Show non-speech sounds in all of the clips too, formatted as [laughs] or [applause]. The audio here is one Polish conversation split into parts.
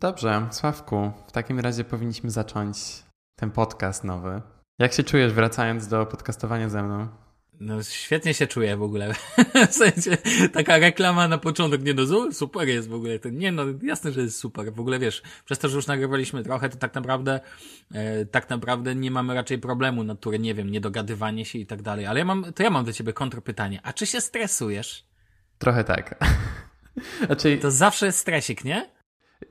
Dobrze, Sławku, w takim razie powinniśmy zacząć ten podcast nowy. Jak się czujesz wracając do podcastowania ze mną? No świetnie się czuję w ogóle. [laughs] w sensie, taka reklama na początek, nie no, super jest w ogóle. To, nie no, jasne, że jest super. W ogóle wiesz, przez to, że już nagrywaliśmy trochę, to tak naprawdę, e, tak naprawdę nie mamy raczej problemu natury, nie wiem, niedogadywanie się i tak dalej. Ale ja mam, to ja mam do ciebie kontrpytanie. A czy się stresujesz? Trochę tak. [laughs] znaczy... To zawsze jest stresik, nie?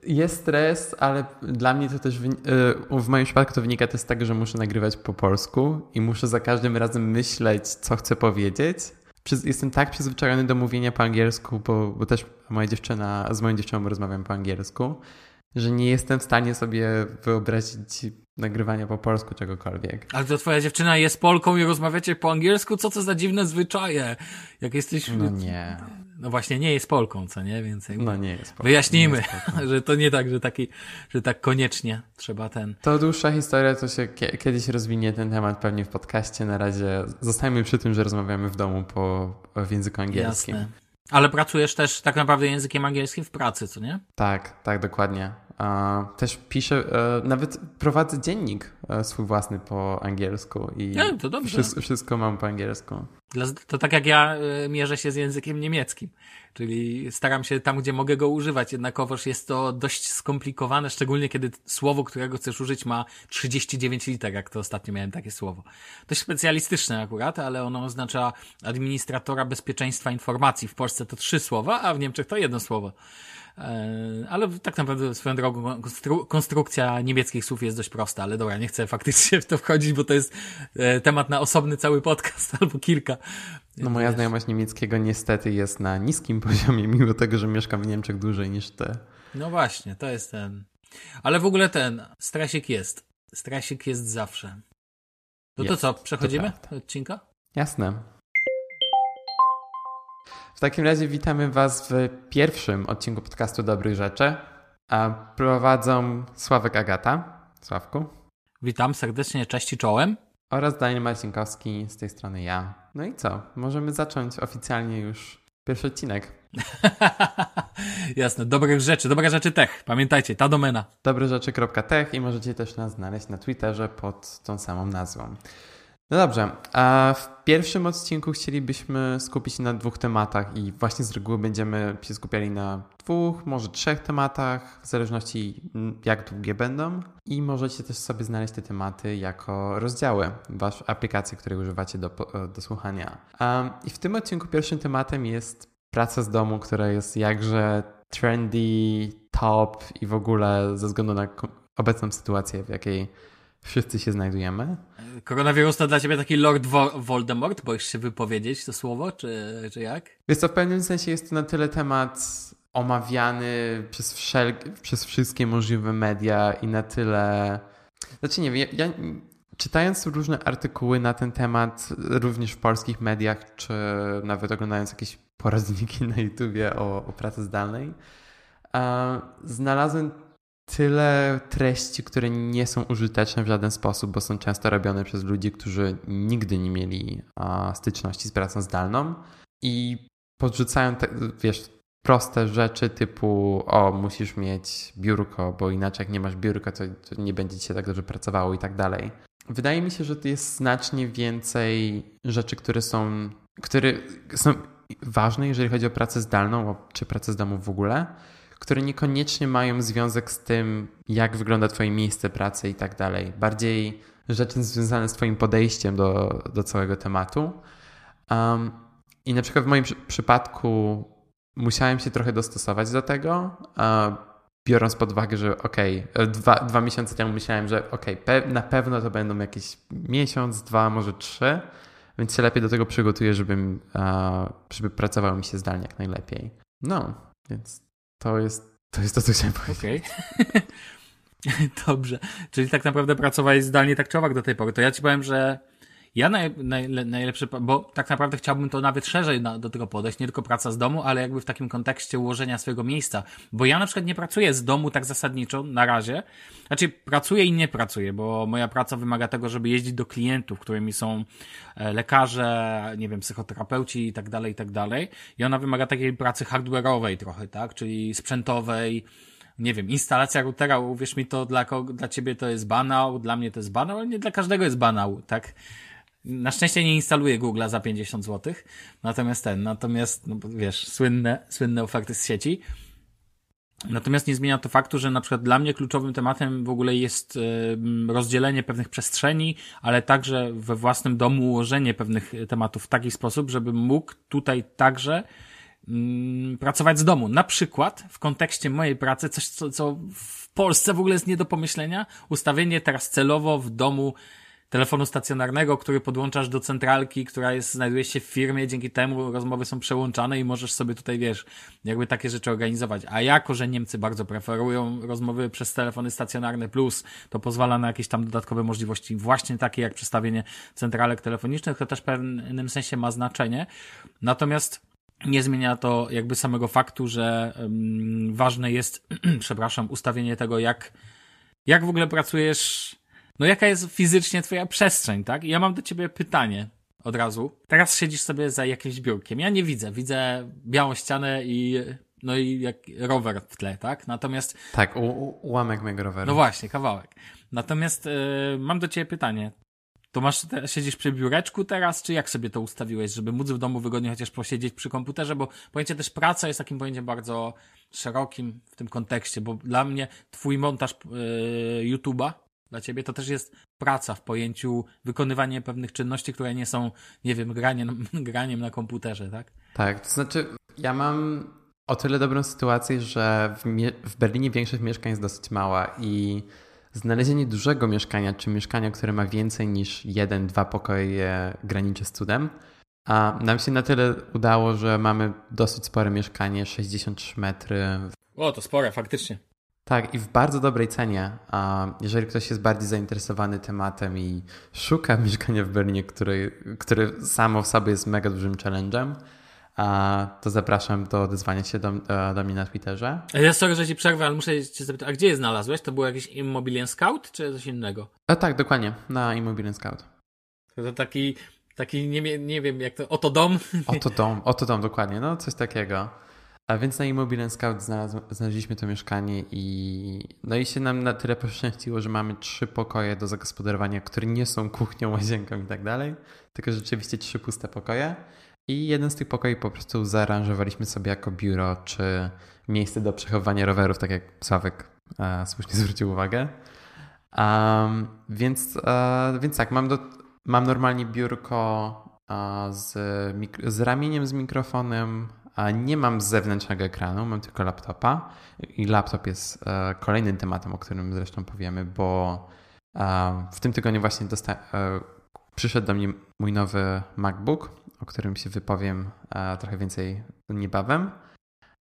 Jest stres, ale dla mnie to też y, w moim przypadku to wynika też z tego, że muszę nagrywać po polsku i muszę za każdym razem myśleć, co chcę powiedzieć. Jestem tak przyzwyczajony do mówienia po angielsku, bo, bo też moja dziewczyna, z moją dziewczyną rozmawiam po angielsku, że nie jestem w stanie sobie wyobrazić nagrywania po polsku czegokolwiek. Ale to twoja dziewczyna jest Polką i rozmawiacie po angielsku? Co to za dziwne zwyczaje? Jak jesteś... No nie. No właśnie, nie jest Polką, co nie? Więc no nie jest Polką. Wyjaśnijmy, jest [laughs] że to nie tak, że taki, że tak koniecznie trzeba ten... To dłuższa historia, to się kiedyś rozwinie ten temat pewnie w podcaście. Na razie zostajmy przy tym, że rozmawiamy w domu po, w języku angielskim. Jasne. Ale pracujesz też tak naprawdę językiem angielskim w pracy, co nie? Tak, tak, dokładnie. Też piszę, e, nawet prowadzę dziennik e, swój własny po angielsku i no, to dobrze. Wszystko, wszystko mam po angielsku. To tak jak ja mierzę się z językiem niemieckim, czyli staram się tam, gdzie mogę go używać, jednakowoż jest to dość skomplikowane, szczególnie kiedy słowo, którego chcesz użyć ma 39 liter, jak to ostatnio miałem takie słowo. Dość specjalistyczne akurat, ale ono oznacza administratora bezpieczeństwa informacji. W Polsce to trzy słowa, a w Niemczech to jedno słowo. E, ale tak naprawdę swoją drogą konstrukcja niemieckich słów jest dość prosta, ale dobra, nie chcę faktycznie w to wchodzić, bo to jest e, temat na osobny cały podcast [laughs] albo kilka. No moja znajomość niemieckiego niestety jest na niskim [laughs] poziomie, mimo tego, że mieszkam w Niemczech dłużej niż ty. No właśnie, to jest ten. Ale w ogóle ten stresik jest. Stresik jest zawsze. No to co, przechodzimy do odcinka? Jasne. W takim razie witamy Was w pierwszym odcinku podcastu Dobrych Rzeczy. A prowadzą Sławek Agata. Sławku. Witam serdecznie, cześć i czołem. Oraz Daniel Marcinkowski, z tej strony ja. No i co? Możemy zacząć oficjalnie już pierwszy odcinek. [laughs] Jasne, dobrych rzeczy, dobre rzeczy tech. Pamiętajcie, ta domena. Dobryrzeczy.tech i możecie też nas znaleźć na Twitterze pod tą samą nazwą. No dobrze, a w pierwszym odcinku chcielibyśmy skupić się na dwóch tematach i właśnie z reguły będziemy się skupiali na dwóch, może trzech tematach, w zależności jak długie będą i możecie też sobie znaleźć te tematy jako rozdziały w waszej aplikacji, której używacie do, do słuchania. I w tym odcinku pierwszym tematem jest praca z domu, która jest jakże trendy, top i w ogóle ze względu na obecną sytuację, w jakiej wszyscy się znajdujemy. Koronawirus to dla ciebie taki Lord Vo Voldemort? Boisz się wypowiedzieć to słowo, czy, czy jak? Jest to w pewnym sensie jest to na tyle temat omawiany przez, wszel przez wszystkie możliwe media i na tyle... Znaczy nie wiem, ja, ja czytając różne artykuły na ten temat, również w polskich mediach, czy nawet oglądając jakieś poradniki na YouTubie o, o pracy zdalnej, znalazłem tyle treści, które nie są użyteczne w żaden sposób, bo są często robione przez ludzi, którzy nigdy nie mieli a, styczności z pracą zdalną i podrzucają, te, wiesz, proste rzeczy typu o, musisz mieć biurko, bo inaczej jak nie masz biurka, to, to nie będzie ci się tak dobrze pracowało i tak dalej. Wydaje mi się, że to jest znacznie więcej rzeczy, które są, które są ważne, jeżeli chodzi o pracę zdalną, czy pracę z domu w ogóle, które niekoniecznie mają związek z tym, jak wygląda Twoje miejsce pracy i tak dalej. Bardziej rzeczy związane z Twoim podejściem do, do całego tematu. Um, I na przykład w moim przy przypadku musiałem się trochę dostosować do tego, uh, biorąc pod uwagę, że ok, dwa, dwa miesiące temu myślałem, że ok, pe na pewno to będą jakieś miesiąc, dwa, może trzy, więc się lepiej do tego przygotuję, żebym, uh, żeby pracowało mi się zdalnie jak najlepiej. No, więc to jest to, jest to co chciałem powiedzieć. Okay. [laughs] Dobrze. Czyli tak naprawdę pracowałeś zdalnie tak czy owak do tej pory. To ja ci powiem, że ja naj, naj, bo tak naprawdę chciałbym to nawet szerzej na, do tego podejść, nie tylko praca z domu, ale jakby w takim kontekście ułożenia swojego miejsca. Bo ja na przykład nie pracuję z domu tak zasadniczo na razie. Znaczy, pracuję i nie pracuję, bo moja praca wymaga tego, żeby jeździć do klientów, którymi są e, lekarze, nie wiem, psychoterapeuci i tak dalej, i tak dalej. I ona wymaga takiej pracy hardware'owej trochę, tak? Czyli sprzętowej, nie wiem, instalacja routera, uwierz mi, to dla, dla ciebie to jest banał, dla mnie to jest banał, ale nie dla każdego jest banał, tak? Na szczęście nie instaluję Google'a za 50 zł, natomiast ten, natomiast, no wiesz, słynne, słynne oferty z sieci. Natomiast nie zmienia to faktu, że na przykład dla mnie kluczowym tematem w ogóle jest rozdzielenie pewnych przestrzeni, ale także we własnym domu ułożenie pewnych tematów w taki sposób, żebym mógł tutaj także mm, pracować z domu. Na przykład w kontekście mojej pracy, coś co, co w Polsce w ogóle jest nie do pomyślenia, ustawienie teraz celowo w domu telefonu stacjonarnego, który podłączasz do centralki, która jest, znajduje się w firmie, dzięki temu rozmowy są przełączane i możesz sobie tutaj, wiesz, jakby takie rzeczy organizować. A jako, że Niemcy bardzo preferują rozmowy przez telefony stacjonarne plus, to pozwala na jakieś tam dodatkowe możliwości, właśnie takie jak przestawienie centralek telefonicznych, to też w pewnym sensie ma znaczenie. Natomiast nie zmienia to jakby samego faktu, że ważne jest, [clears throat] przepraszam, ustawienie tego, jak, jak w ogóle pracujesz no jaka jest fizycznie twoja przestrzeń, tak? I ja mam do ciebie pytanie od razu. Teraz siedzisz sobie za jakimś biurkiem. Ja nie widzę. Widzę białą ścianę i no i jak rower w tle, tak? Natomiast... Tak, u, u, ułamek mojego roweru. No właśnie, kawałek. Natomiast yy, mam do ciebie pytanie. To masz, te, siedzisz przy biureczku teraz, czy jak sobie to ustawiłeś, żeby móc w domu wygodnie chociaż posiedzieć przy komputerze, bo pojęcie też praca jest takim pojęciem bardzo szerokim w tym kontekście, bo dla mnie twój montaż yy, YouTube'a dla ciebie to też jest praca w pojęciu wykonywania pewnych czynności, które nie są, nie wiem, graniem, [laughs] graniem na komputerze, tak? Tak, to znaczy ja mam o tyle dobrą sytuację, że w, w Berlinie większość mieszkań jest dosyć mała i znalezienie dużego mieszkania, czy mieszkania, które ma więcej niż jeden, dwa pokoje graniczy z cudem, a nam się na tyle udało, że mamy dosyć spore mieszkanie, 63 metry. O, to spore, faktycznie. Tak, i w bardzo dobrej cenie. A jeżeli ktoś jest bardziej zainteresowany tematem i szuka [laughs] mieszkania w Berlinie, który, który samo w sobie jest mega dużym challenge'em, to zapraszam do odezwania się do, do mnie na Twitterze. Ja sorry, że ci przerwę, ale muszę cię zapytać, a gdzie je znalazłeś? To był jakiś Immobilien Scout, czy coś innego? A tak, dokładnie, na Immobilien Scout. To taki, taki nie, nie wiem jak to, oto dom? Oto dom, oto dom, dokładnie, no coś takiego. A więc na Immobilien Scout znaleźliśmy to mieszkanie i no i się nam na tyle poszczęściło, że mamy trzy pokoje do zagospodarowania, które nie są kuchnią, [laughs] łazienką i tak dalej, tylko rzeczywiście trzy puste pokoje. I jeden z tych pokoi po prostu zaaranżowaliśmy sobie jako biuro czy miejsce do przechowywania rowerów, tak jak Sławek e, słusznie zwrócił uwagę. Um, więc, e, więc tak, mam, do, mam normalnie biurko e, z, z ramieniem z mikrofonem, nie mam zewnętrznego ekranu, mam tylko laptopa i laptop jest e, kolejnym tematem, o którym zresztą powiemy, bo e, w tym tygodniu właśnie dosta- e, przyszedł do mnie mój nowy MacBook, o którym się wypowiem trochę więcej niebawem.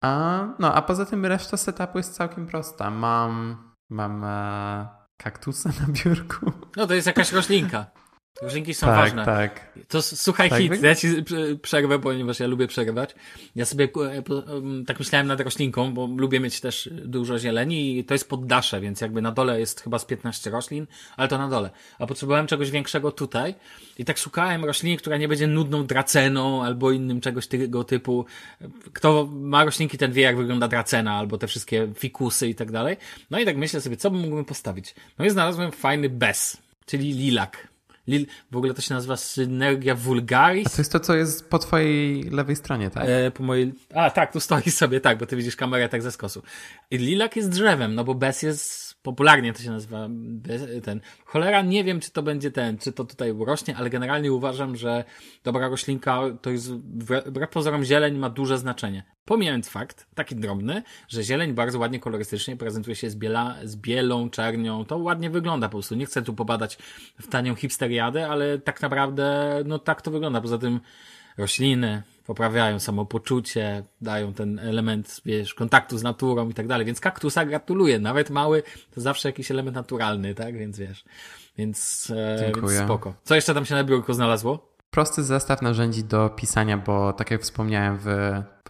A, no, a poza tym reszta setupu jest całkiem prosta. Mam, mam kaktusa na biurku. No to jest jakaś roślinka. Roślinki są tak, ważne. Tak. To słuchaj tak, hit, ja ci przerwę, ponieważ ja lubię przerywać. Ja sobie e, tak myślałem nad roślinką, bo lubię mieć też dużo zieleni i to jest poddasze, więc jakby na dole jest chyba z 15 roślin, ale to na dole. A potrzebowałem czegoś większego tutaj i tak szukałem rośliny, która nie będzie nudną draceną albo innym czegoś tego typu. Kto ma roślinki, ten wie, jak wygląda dracena albo te wszystkie fikusy i tak dalej. No i tak myślę sobie, co bym mógłbym postawić. No i znalazłem fajny bez, czyli lilak Lil, w ogóle to się nazywa Synergia Vulgaris. A to jest to, co jest po twojej lewej stronie, tak? E, po mojej... A, tak, tu stoi [laughs] sobie, tak, bo ty widzisz kamerę tak ze skosu. I lilak jest drzewem, no bo bez jest popularnie to się nazywa ten. Cholera, nie wiem, czy to będzie ten, czy to tutaj urośnie, ale generalnie uważam, że dobra roślinka to jest, wbrew pozorom, zieleń ma duże znaczenie. Pomijając fakt, taki drobny, że zieleń bardzo ładnie kolorystycznie prezentuje się z, biela, z bielą, czernią, to ładnie wygląda po prostu. Nie chcę tu pobadać w tanią hipsteriadę, ale tak naprawdę, no tak to wygląda. Poza tym rośliny, poprawiają samopoczucie, dają ten element, wiesz, kontaktu z naturą i tak dalej. Więc kaktusa gratuluję. Nawet mały to zawsze jakiś element naturalny, tak? Więc wiesz. Więc, e, więc spoko. Co jeszcze tam się na biurku znalazło? Prosty zestaw narzędzi do pisania, bo tak jak wspomniałem w,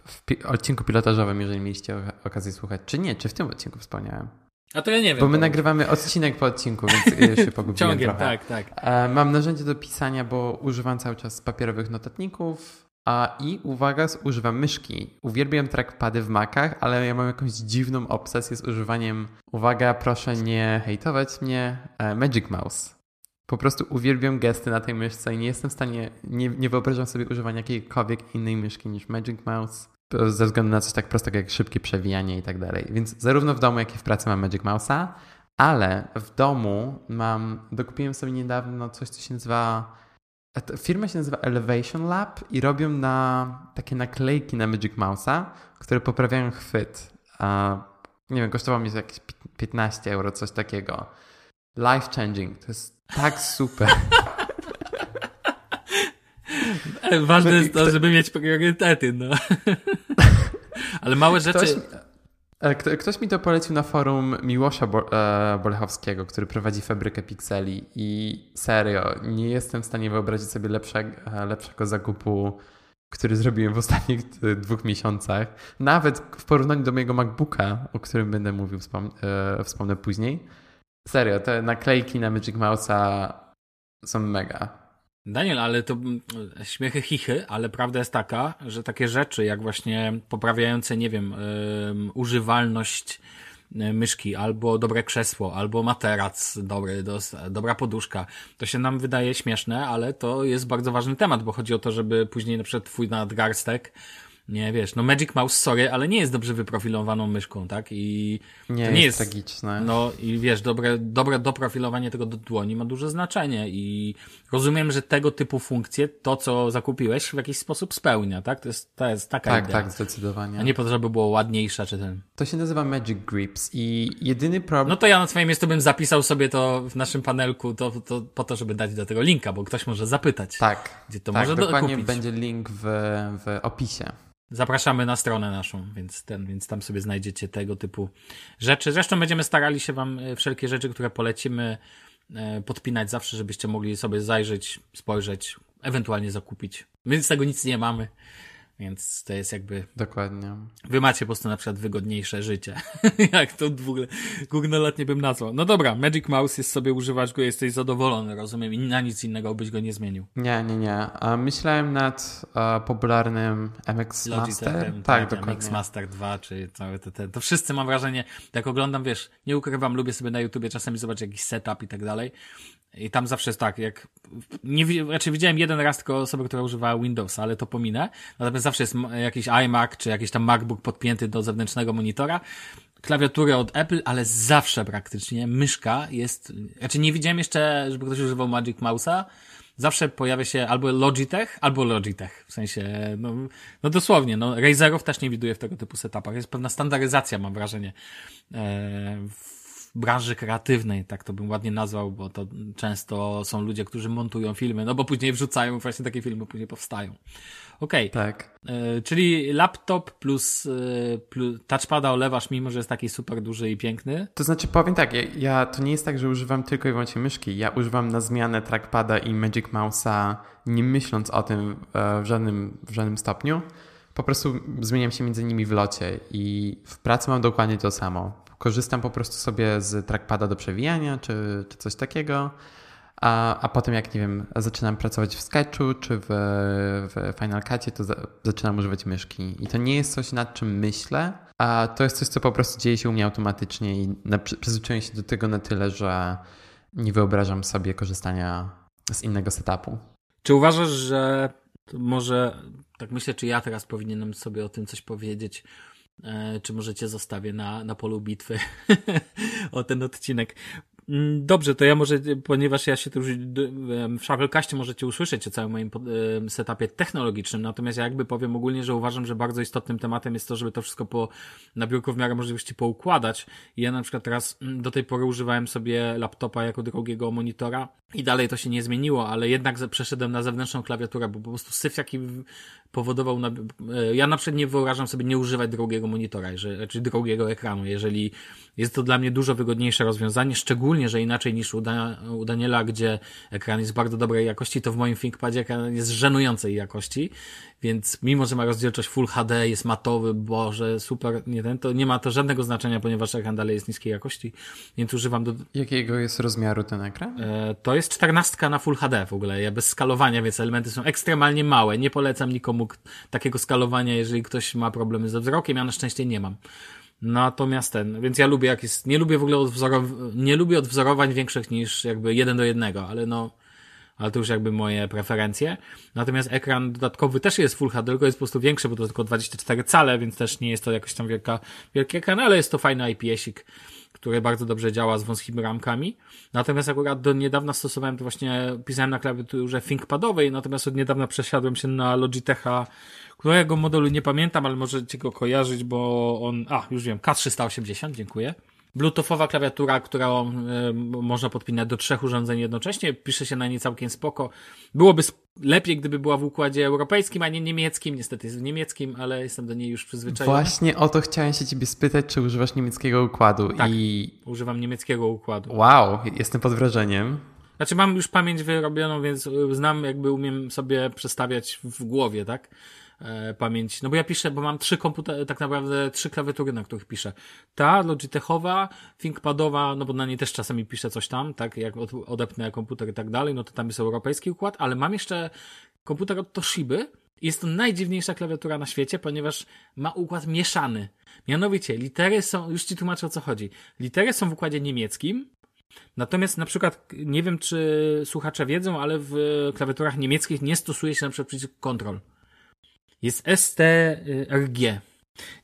w odcinku pilotażowym, jeżeli mieliście okazję słuchać, czy nie, czy w tym odcinku wspomniałem. A to ja nie wiem. Bo my nagrywamy odcinek po odcinku, więc się [laughs] pogubiłem Ciągiem, trochę. tak, tak. E, mam narzędzie do pisania, bo używam cały czas papierowych notatników A i uwaga, używam myszki. Uwielbiam trackpady w Macach, ale ja mam jakąś dziwną obsesję z używaniem, uwaga, proszę nie hejtować mnie, e, Magic Mouse. Po prostu uwielbiam gesty na tej myszce i nie jestem w stanie, nie, nie wyobrażam sobie używania jakiejkolwiek innej myszki niż Magic Mouse ze względu na coś tak prostego jak szybkie przewijanie i tak dalej. Więc zarówno w domu, jak i w pracy mam Magic Mouse'a, ale w domu mam, dokupiłem sobie niedawno coś, co się nazywa, firma się nazywa Elevation Lab i robią na takie naklejki na Magic Mouse'a, które poprawiają chwyt. nie wiem, kosztowało mi to jakieś 15 euro, coś takiego. Life changing. To jest tak super. [laughs] [laughs] Ważne jest to, żeby mieć priorytety, no. [laughs] Ale małe rzeczy... Ktoś, e, ktoś mi to polecił na forum Miłosza e, Bolechowskiego, który prowadzi fabrykę pikseli i serio, nie jestem w stanie wyobrazić sobie lepszego, e, lepszego zakupu, który zrobiłem w ostatnich dwóch miesiącach. Nawet w porównaniu do mojego MacBooka, o którym będę mówił, wspom wspomnę później. Serio, te naklejki na Magic Mouse'a są mega. Daniel, ale to mm, śmiechy chichy, ale prawda jest taka, że takie rzeczy jak właśnie poprawiające, nie wiem, yy, używalność e, myszki, albo dobre krzesło, albo materac dobry, dobra poduszka. To się nam wydaje śmieszne, ale to jest bardzo ważny temat, bo chodzi o to, żeby później na przykład twój nadgarstek nie, wiesz, no Magic Mouse, sorry, ale nie jest dobrze wyprofilowaną myszką, tak? I nie, to nie jest, jest tragiczne. No i wiesz, dobre, dobre doprofilowanie tego do dłoni ma duże znaczenie i rozumiem, że tego typu funkcje, to co zakupiłeś w jakiś sposób spełnia, tak? To jest, to jest taka tak, idea. Tak, zdecydowanie. A nie po to, żeby było ładniejsza czy ten. To się nazywa Magic Grips i jedyny problem... No to ja na twoim miejscu bym zapisał sobie to w naszym panelku, to, to po to, żeby dać do tego linka, bo ktoś może zapytać. Tak. Gdzie to tak, może dokładnie kupić. będzie link w, w opisie. Zapraszamy na stronę naszą, więc, ten, więc tam sobie znajdziecie tego typu rzeczy. Zresztą będziemy starali się Wam e, wszelkie rzeczy, które polecimy, e, podpinać zawsze, żebyście mogli sobie zajrzeć, spojrzeć, ewentualnie zakupić. My z tego nic nie mamy. Więc to jest jakby. Dokładnie. Wy macie po prostu na przykład wygodniejsze życie. [laughs] Jak to w ogóle górnolotnie bym nazwał. No dobra, Magic Mouse jest sobie używasz go, jesteś zadowolony, rozumiem, i na nic innego byś go nie zmienił. Nie, nie, nie. Myślałem nad uh, popularnym MX Master. Tak, tak, dokładnie. MX Master 2, czy całe te, te. To wszyscy mam wrażenie, jak oglądam, wiesz, nie ukrywam, lubię sobie na YouTubie czasami zobaczyć jakiś setup i tak dalej. I tam zawsze jest tak, jak nie, znaczy widziałem jeden raz tylko osobę, która używała Windowsa, ale to pominę. Natomiast zawsze jest jakiś iMac czy jakiś tam MacBook podpięty do zewnętrznego monitora. Klawiatury od Apple, ale zawsze praktycznie myszka jest, znaczy nie widziałem jeszcze, żeby ktoś używał Magic Mouse'a. Zawsze pojawia się albo Logitech, albo Logitech. W sensie, no, no dosłownie, no Razerów też nie widuję w tego typu setupach. Jest pewna standaryzacja, mam wrażenie, e, branży kreatywnej, tak to bym ładnie nazwał, bo to często są ludzie, którzy montują filmy, no bo później wrzucają, właśnie takie filmy później powstają. Okej. Okay. Tak. E, czyli laptop plus, e, plus touchpada olewasz, mimo że jest taki super duży i piękny? To znaczy powiem tak, ja, ja, to nie jest tak, że używam tylko i wyłącznie myszki. Ja używam na zmianę trackpada i Magic Mouse'a, nie myśląc o tym e, w żadnym, w żadnym stopniu. Po prostu zmieniam się między nimi w locie i w pracy mam dokładnie to samo korzystam po prostu sobie z trackpada do przewijania czy, czy coś takiego. A, a potem, jak nie wiem, zaczynam pracować w Sketchu czy w, w Final Cutie, to za, zaczynam używać myszki. I to nie jest coś, nad czym myślę, a to jest coś, co po prostu dzieje się u mnie automatycznie i na, przyzwyczaiłem się do tego na tyle, że nie wyobrażam sobie korzystania z innego setupu. Czy uważasz, że może, tak myślę, czy ja teraz powinienem sobie o tym coś powiedzieć, czy możecie zostawię na, na polu bitwy [laughs] o ten odcinek. Mm, dobrze, to ja może, ponieważ ja się tu już w Shufflecastie możecie usłyszeć o całym moim setupie technologicznym, natomiast ja jakby powiem ogólnie, że uważam, że bardzo istotnym tematem jest to, żeby to wszystko po, na biurku w miarę możliwości poukładać. Ja na przykład teraz mm, do tej pory używałem sobie laptopa jako drugiego monitora i dalej to się nie zmieniło, ale jednak przeszedłem na zewnętrzną klawiaturę, bo po prostu syf jaki powodował, na, e, ja na przykład nie wyobrażam sobie nie używać drugiego monitora, czy drugiego ekranu, jeżeli jest to dla mnie dużo wygodniejsze rozwiązanie, szczególnie, że inaczej niż u, da, u Daniela, gdzie ekran jest bardzo dobrej jakości, to w moim ThinkPadzie ekran jest żenującej jakości, więc mimo, że ma rozdzielczość Full HD, jest matowy, boże, super, nie ten, to nie ma to żadnego znaczenia, ponieważ ekran dalej jest niskiej jakości, więc używam do... Jakiego jest rozmiaru ten ekran? E, to jest 14 na Full HD w ogóle, ja bez skalowania, więc elementy są ekstremalnie małe, nie polecam nikomu takiego skalowania, jeżeli ktoś ma problemy ze wzrokiem, ja na szczęście nie mam. Natomiast ten, więc ja lubię jak jest, nie lubię w ogóle odwzorow, nie lubię odwzorowań większych niż jakby jeden do jednego, ale no, ale to już jakby moje preferencje. Natomiast ekran dodatkowy też jest Full HD, tylko jest po prostu większy, bo to tylko 24 cale, więc też nie jest to jakoś tam wielka, wielki ekran, ale jest to fajny IPS-ik, który bardzo dobrze działa z wąskimi ramkami. Natomiast akurat do niedawna stosowałem to właśnie, pisałem na klawiaturze ThinkPadowej, natomiast od niedawna przesiadłem się na Logitecha którego modelu nie pamiętam, ale możecie go kojarzyć, bo on, a już wiem, K380, dziękuję. Bluetoothowa klawiatura, którą y, można podpinać do trzech urządzeń jednocześnie, pisze się na nie całkiem spoko. Byłoby lepiej, gdyby była w układzie europejskim, a nie niemieckim. Niestety jest w niemieckim, ale jestem do niej już przyzwyczajony. Właśnie o to chciałem się ciebie spytać, czy używasz niemieckiego układu. Tak, I... używam niemieckiego układu. Wow, jestem pod wrażeniem. Znaczy mam już pamięć wyrobioną, więc znam, jakby umiem sobie przestawiać w głowie, tak? E, pamięć. No bo ja piszę, bo mam trzy komputery, tak naprawdę trzy klawiatury, na których piszę. Ta Logitechowa, ThinkPadowa, no bo na niej też czasami piszę coś tam, tak, jak odepnę komputer i tak dalej, no to tam jest europejski układ, ale mam jeszcze komputer od Toshiby. Jest to najdziwniejsza klawiatura na świecie, ponieważ ma układ mieszany. Mianowicie, litery są, już ci tłumaczę o co chodzi. Litery są w układzie niemieckim, Natomiast na przykład, nie wiem czy słuchacze wiedzą, ale w klawiaturach niemieckich nie stosuje się na przykład przycisk Ctrl jest STRG.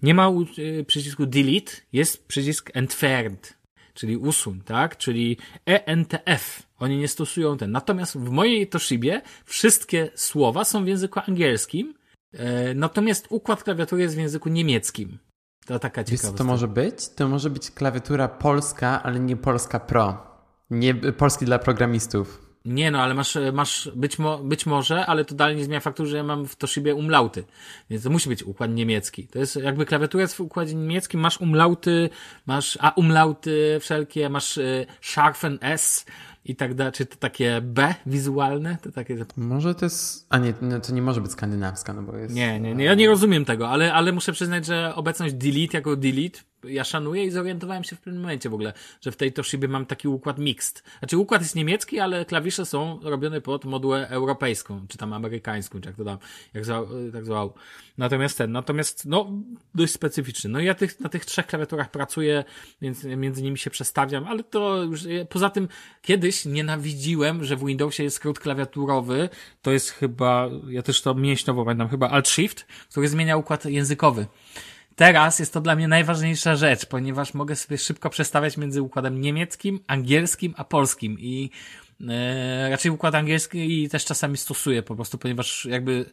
Nie ma y, przycisku delete, jest przycisk entfernt, czyli usuń, tak? Czyli ENTF. Oni nie stosują ten. Natomiast w mojej Toshibie wszystkie słowa są w języku angielskim, e, natomiast układ klawiatury jest w języku niemieckim. To taka ciekawa. Wiesz, to może być? To może być klawiatura polska, ale nie polska pro. Nie polski dla programistów. Nie no, ale masz, masz być, mo, być może, ale to dalej nie zmienia faktu, że ja mam w Toshibie umlauty. Więc to musi być układ niemiecki. To jest jakby klawiatura jest w układzie niemieckim, masz umlauty, masz a umlauty wszelkie, masz y, Sharfen S i tak dalej. Czy to takie B wizualne? To takie... Może to jest. A nie, no to nie może być skandynawska, no bo jest. Nie, nie, nie. Ja nie rozumiem tego, ale, ale muszę przyznać, że obecność delete jako delete ja szanuję i zorientowałem się w pewnym momencie w ogóle, że w tej Toshibie mam taki układ mixed. Znaczy układ jest niemiecki, ale klawisze są robione pod modułę europejską, czy tam amerykańską, czy jak to tam, jak zwał, tak zwał. Natomiast ten, natomiast no dość specyficzny. No ja tych, na tych trzech klawiaturach pracuję, więc między nimi się przestawiam, ale to już, poza tym kiedyś nienawidziłem, że w Windowsie jest skrót klawiaturowy, to jest chyba, ja też to mięśniowo pamiętam, chyba Alt Shift, który zmienia układ językowy. Teraz jest to dla mnie najważniejsza rzecz, ponieważ mogę sobie szybko przestawiać między układem niemieckim, angielskim a polskim. I e, raczej układ angielski też czasami stosuję po prostu, ponieważ jakby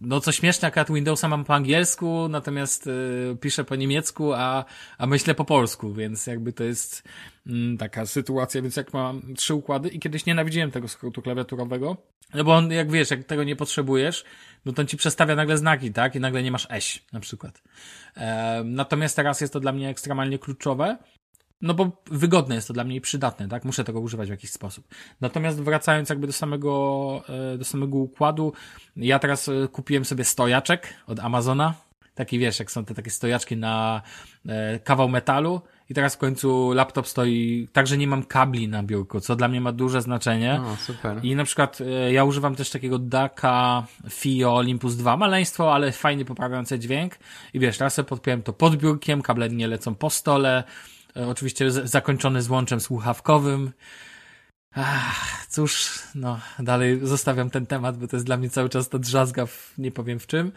no co śmieszne, akurat Windowsa mam po angielsku, natomiast y, piszę po niemiecku, a, a myślę po polsku, więc jakby to jest y, taka sytuacja, więc jak mam trzy układy i kiedyś nienawidziłem tego skrótu klawiaturowego, no bo on, jak wiesz, jak tego nie potrzebujesz, no to on ci przestawia nagle znaki, tak? I nagle nie masz eś, na przykład. E, natomiast teraz jest to dla mnie ekstremalnie kluczowe, no bo wygodne jest to dla mnie i przydatne, tak? Muszę tego używać w jakiś sposób. Natomiast wracając jakby do samego, e, do samego układu, ja teraz e, kupiłem sobie stojaczek od Amazona. Taki wiesz, jak są te takie stojaczki na e, kawał metalu i teraz w końcu laptop stoi tak, że nie mam kabli na biurku, co dla mnie ma duże znaczenie. O, super. I na przykład ja używam też takiego DAKA FIO Olympus 2, maleństwo, ale fajnie poprawiające dźwięk. I wiesz, teraz sobie podpiąłem to pod biurkiem, kable nie lecą po stole, oczywiście zakończony złączem słuchawkowym. Ach, cóż, no, dalej zostawiam ten temat, bo to jest dla mnie cały czas to drzazga w nie powiem w czym.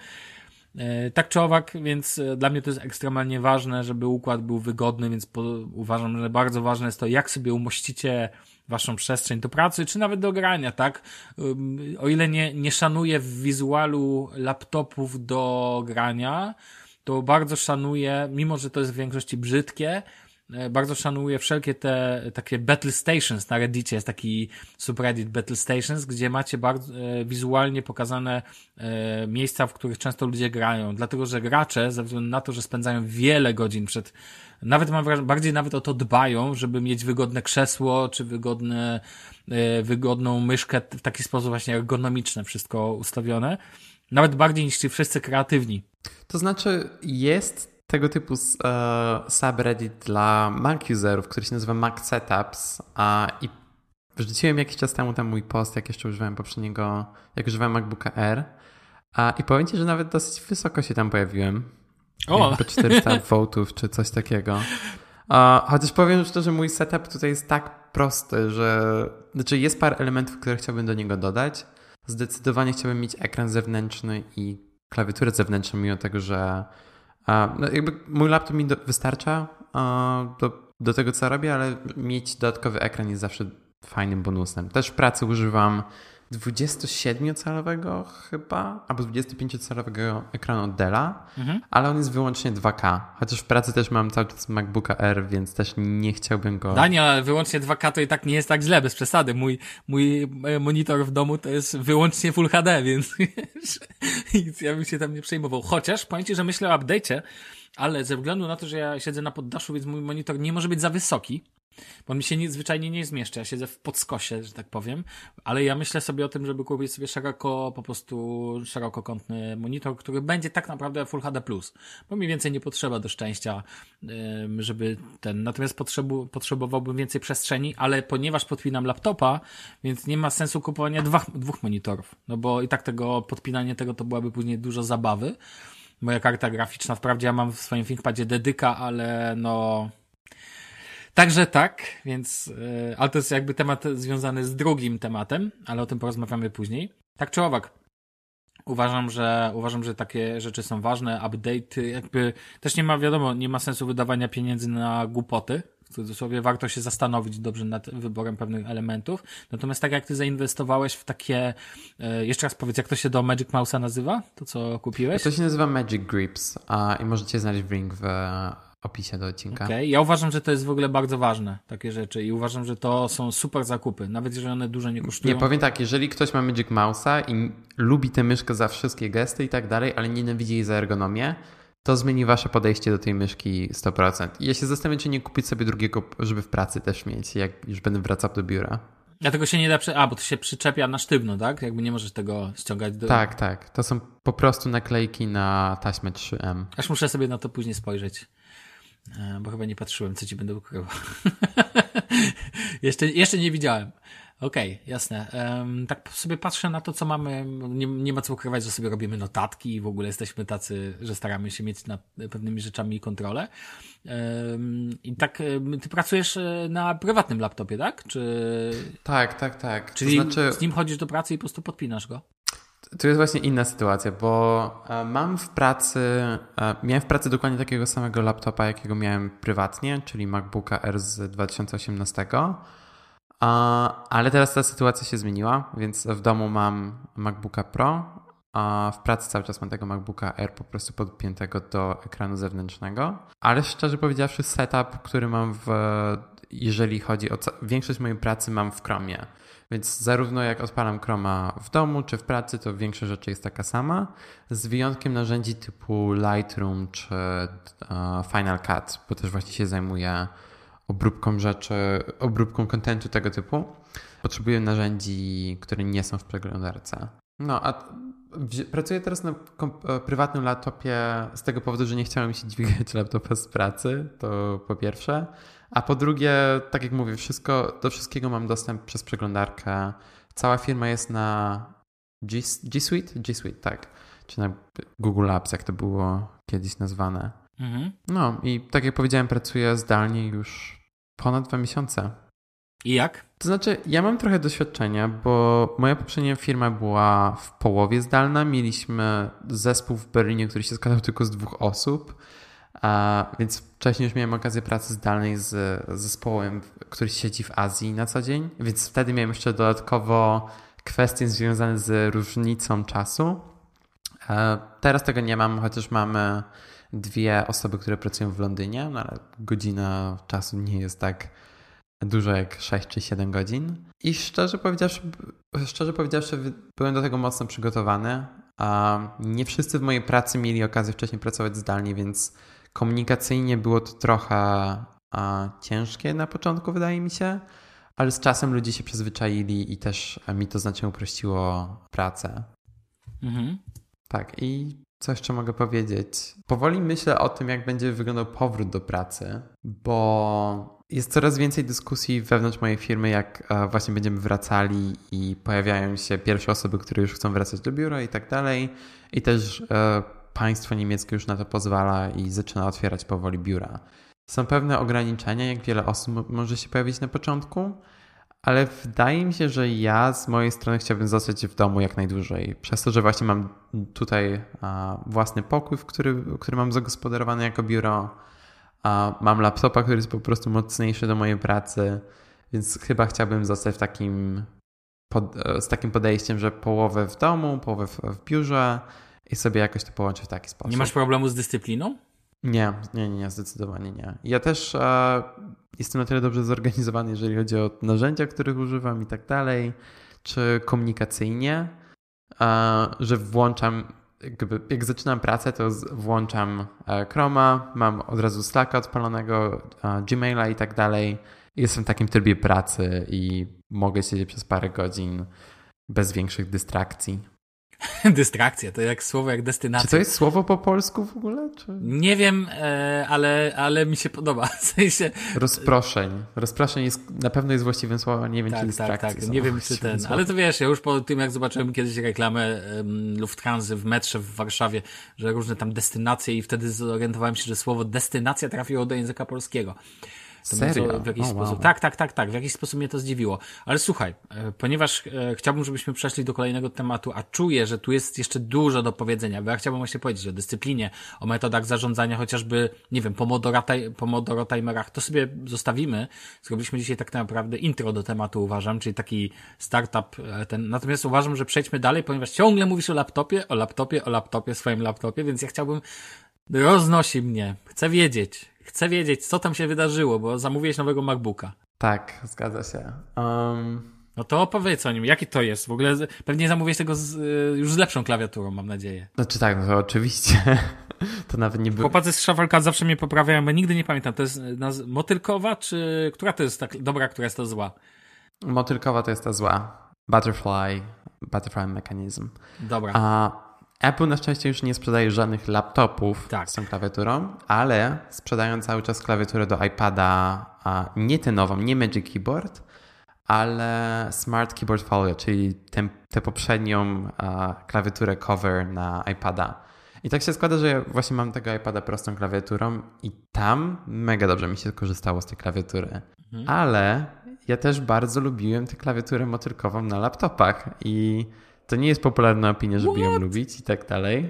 E, tak czy owak, więc e, dla mnie to jest ekstremalnie ważne, żeby układ był wygodny, więc po, uważam, że bardzo ważne jest to, jak sobie umościcie waszą przestrzeń do pracy, czy nawet do grania, tak? O ile nie, nie szanuję w wizualu laptopów do grania, to bardzo szanuję, mimo że to jest w większości brzydkie, e, bardzo szanuję wszelkie te takie battle stations na Reddicie. Jest taki subreddit battle stations, gdzie macie bardzo e, wizualnie pokazane e, miejsca, w których często ludzie grają. Dlatego, że gracze, ze względu na to, że spędzają wiele godzin przed nawet mam wrażenie, bardziej nawet o to dbają, żeby mieć wygodne krzesło, czy wygodne, wygodną myszkę w taki sposób właśnie ergonomiczne wszystko ustawione. Nawet bardziej niż ci wszyscy kreatywni. To znaczy jest tego typu e, subreddit dla Mac userów, który się nazywa Mac Setups a, i wrzuciłem jakiś czas temu tam mój post, jak jeszcze używałem poprzedniego, jak używałem MacBooka R a, i powiem Ci, że nawet dosyć wysoko się tam pojawiłem. O! Jakby 400 votów czy coś takiego. A, chociaż powiem szczerze, mój setup tutaj jest tak prosty, że znaczy jest parę elementów, które chciałbym do niego dodać. Zdecydowanie chciałbym mieć ekran zewnętrzny i klawiaturę zewnętrzną, mimo tego, że no jakby mój laptop mi do, wystarcza do, do tego, co robię, ale mieć dodatkowy ekran jest zawsze fajnym bonusem. Też w pracy używam 27-calowego chyba, albo 25-calowego ekranu od Della, mhm. ale on jest wyłącznie 2K. Chociaż w pracy też mam cały czas MacBooka R, więc też nie chciałbym go... Daniel, wyłącznie 2K to i tak nie jest tak źle, bez przesady. Mój, mój e, monitor w domu to jest wyłącznie Full HD, [laughs] więc wiesz, ja bym się tam nie przejmował. Chociaż, powiem Ci, że myślę o update'cie, ale ze względu na to, że ja siedzę na poddaszu, więc mój monitor nie może być za wysoki, bo on mi się nie, zwyczajnie nie zmieszcza. Ja siedzę w podskosie, że tak powiem, ale ja myślę sobie o tym, żeby kupić sobie szeroko, po prostu szerokokątny monitor, który będzie tak naprawdę Full HD+, bo mi więcej nie potrzeba do szczęścia, żeby ten, natomiast potrzebu, potrzebowałbym więcej przestrzeni, ale ponieważ podpinam laptopa, więc nie ma sensu kupowania dwóch, dwóch monitorów, no bo i tak tego, podpinanie tego to byłaby później dużo zabawy. Moja karta graficzna, wprawdzie ja mam w swoim ThinkPadzie dedyka, ale no, Także tak, więc, yy, ale to jest jakby temat związany z drugim tematem, ale o tym porozmawiamy później. Tak czy owak, uważam, że, uważam, że takie rzeczy są ważne, update, jakby też nie ma, wiadomo, nie ma sensu wydawania pieniędzy na głupoty, w cudzysłowie warto się zastanowić dobrze nad wyborem pewnych elementów. Natomiast tak jak ty zainwestowałeś w takie, e, jeszcze raz powiedz, jak to się do Magic Mouse'a nazywa? To co kupiłeś? To się nazywa Magic Grips a, i możecie znaleźć link w opisie do odcinka. Okay. Ja uważam, że to jest w ogóle bardzo ważne, takie rzeczy i uważam, że to są super zakupy, nawet jeżeli one dużo nie kosztują. Nie, powiem tak, jeżeli ktoś ma Magic Mouse'a i lubi tę myszkę za wszystkie gesty i tak dalej, ale nienawidzi jej za ergonomię, to zmieni wasze podejście do tej myszki 100%. I ja się zastanawiam, czy nie kupić sobie drugiego, żeby w pracy też mieć, jak już będę wracał do biura. Dlatego się nie da, przy... a bo to się przyczepia na sztywno, tak? Jakby nie możesz tego ściągać do... Tak, tak. To są po prostu naklejki na taśmę 3M. Aż muszę sobie na to później spojrzeć. E, bo chyba nie patrzyłem, co ci będę ukrywał. [laughs] jeszcze, jeszcze nie widziałem. Okej, okay, jasne. Um, tak sobie patrzę na to, co mamy. Nie, nie ma co ukrywać, że sobie robimy notatki i w ogóle jesteśmy tacy, że staramy się mieć nad pewnymi rzeczami kontrolę. Um, I tak, ty pracujesz e, na prywatnym laptopie, tak? Czy... Tak, tak, tak. Czyli to znaczy... z nim chodzisz do pracy i po prostu podpinasz go? Tu jest właśnie inna sytuacja, bo e, mam w pracy, e, miałem w pracy dokładnie takiego samego laptopa, jakiego miałem prywatnie, czyli MacBooka R z 2018, ale teraz ta sytuacja się zmieniła, więc w domu mam MacBooka Pro, a w pracy cały czas mam tego MacBooka R po prostu podpiętego do ekranu zewnętrznego, ale szczerze powiedziawszy setup, który mam w, jeżeli chodzi o większość mojej pracy mam w Chromie. Więc zarówno jak odpalam Chroma w domu czy w pracy, to większość rzeczy jest taka sama, z wyjątkiem narzędzi typu Lightroom czy e, Final Cut, bo też właśnie się zajmuję obróbką rzeczy, obróbką kontentu tego typu. Potrzebuję narzędzi, które nie są w przeglądarce. No, a pracuję teraz na e, prywatnym laptopie z tego powodu, że nie chciałem się dźwigać [laughs] laptopa z pracy, to po pierwsze. A po drugie, tak jak mówię, wszystko, do wszystkiego mam dostęp przez przeglądarkę. Cała firma jest na G, G Suite? G Suite, tak. Czy na Google Apps, jak to było kiedyś nazwane. Mhm. No i tak jak powiedziałem, pracuję zdalnie już ponad dwa miesiące. I jak? To znaczy, ja mam trochę doświadczenia, bo moja poprzednia firma była w połowie zdalna. Mieliśmy zespół w Berlinie, który się składał tylko z dwóch osób. A, więc wcześniej już miałem okazję pracy zdalnej z zespołem, który siedzi w Azji na co dzień, więc wtedy miałem jeszcze dodatkowo kwestie związane z różnicą czasu. A, teraz tego nie mam, chociaż mamy dwie osoby, które pracują w Londynie, no ale godzina czasu nie jest tak dużo jak 6 czy 7 godzin. I szczerze powiedziawszy, szczerze powiedziawszy, byłem do tego mocno przygotowany. Nie wszyscy w mojej pracy mieli okazję wcześniej pracować zdalnie, więc komunikacyjnie było to trochę a, ciężkie na początku, wydaje mi się, ale z czasem ludzie się przyzwyczaili i też mi to znacznie uprościło pracę. Mhm. Tak, i co jeszcze mogę powiedzieć? Powoli myślę o tym, jak będzie wyglądał powrót do pracy, bo jest coraz więcej dyskusji wewnątrz mojej firmy, jak e, właśnie będziemy wracali i pojawiają się pierwsze osoby, które już chcą wracać do biura i tak dalej. I też e, państwo niemieckie już na to pozwala i zaczyna otwierać powoli biura. Są pewne ograniczenia, jak wiele osób może się pojawić na początku, ale wydaje mi się, że ja z mojej strony chciałbym zostać w domu jak najdłużej. Przez to, że właśnie mam tutaj własny pokój, który, który mam zagospodarowany jako biuro. Mam laptopa, który jest po prostu mocniejszy do mojej pracy, więc chyba chciałbym zostać w takim, pod, z takim podejściem, że połowę w domu, połowę w, w biurze i sobie jakoś to połączyć w taki sposób. Nie masz problemu z dyscypliną? Nie, nie, nie, zdecydowanie nie. Ja też e, jestem na tyle dobrze zorganizowany, jeżeli chodzi o narzędzia, których używam i tak dalej, czy komunikacyjnie, e, że włączam, jakby, jak zaczynam pracę, to włączam e, Chroma, mam od razu Slacka odpalonego, e, Gmaila i tak dalej. Jestem w takim trybie pracy i mogę siedzieć przez parę godzin bez większych dystrakcji. [laughs] Dystrakcja, to jak słowo, jak destynacja. Czy to jest słowo po polsku w ogóle? Czy... Nie wiem, e, ale, ale mi się podoba. [laughs] W sensie... Rozproszeń. Rozproszeń jest, na pewno jest właściwym słowem, nie wiem, tak, czy dystrakcja. Tak, tak, nie wiem, czy ten. Ale to wiesz, ja już po tym, jak zobaczyłem kiedyś reklamę Lufthansa w metrze w Warszawie, że różne tam destynacje i wtedy zorientowałem się, że słowo destynacja trafiło do języka polskiego. To Serio? w jakiś oh, sposób. Wow. Tak, tak, tak, tak. W jakiś sposób mnie to zdziwiło. Ale słuchaj, e, ponieważ e, chciałbym, żebyśmy przeszli do kolejnego tematu, a czuję, że tu jest jeszcze dużo do powiedzenia, bo ja chciałbym właśnie powiedzieć o dyscyplinie, o metodach zarządzania, chociażby, nie wiem, pomodoro, pomodoro timerach, to sobie zostawimy. Zrobiliśmy dzisiaj tak naprawdę intro do tematu, uważam, czyli taki startup e, ten. Natomiast uważam, że przejdźmy dalej, ponieważ ciągle mówisz o laptopie, o laptopie, o laptopie, swoim laptopie, więc ja chciałbym roznosi mnie. Chcę wiedzieć. Chcę wiedzieć, co tam się wydarzyło, bo zamówiłeś nowego MacBooka. Tak, zgadza się. Um... No to opowiedz o nim. Jaki to jest? W ogóle pewnie zamówiłeś tego z, już z lepszą klawiaturą, mam nadzieję. Znaczy tak, no to oczywiście. [laughs] to nawet nie było. Chłopacy z Shufflecard zawsze mnie poprawiają, bo nigdy nie pamiętam. To jest naz- motylkowa, czy która to jest tak dobra, która jest to zła? Motylkowa to jest ta zła. Butterfly, butterfly mechanism. Dobra. A Apple na szczęście już nie sprzedaje żadnych laptopów tak. z tą klawiaturą, ale sprzedają cały czas klawiaturę do iPada, nie tę nową, nie Magic Keyboard, ale Smart Keyboard Folio, czyli tę poprzednią a, klawiaturę cover na iPada. I tak się składa, że ja właśnie mam tego iPada prostą klawiaturą i tam mega dobrze mi się korzystało z tej klawiatury. Mhm. Ale ja też bardzo lubiłem tę klawiaturę motylkową na laptopach i to nie jest popularna opinia, żeby What? ją lubić i tak dalej.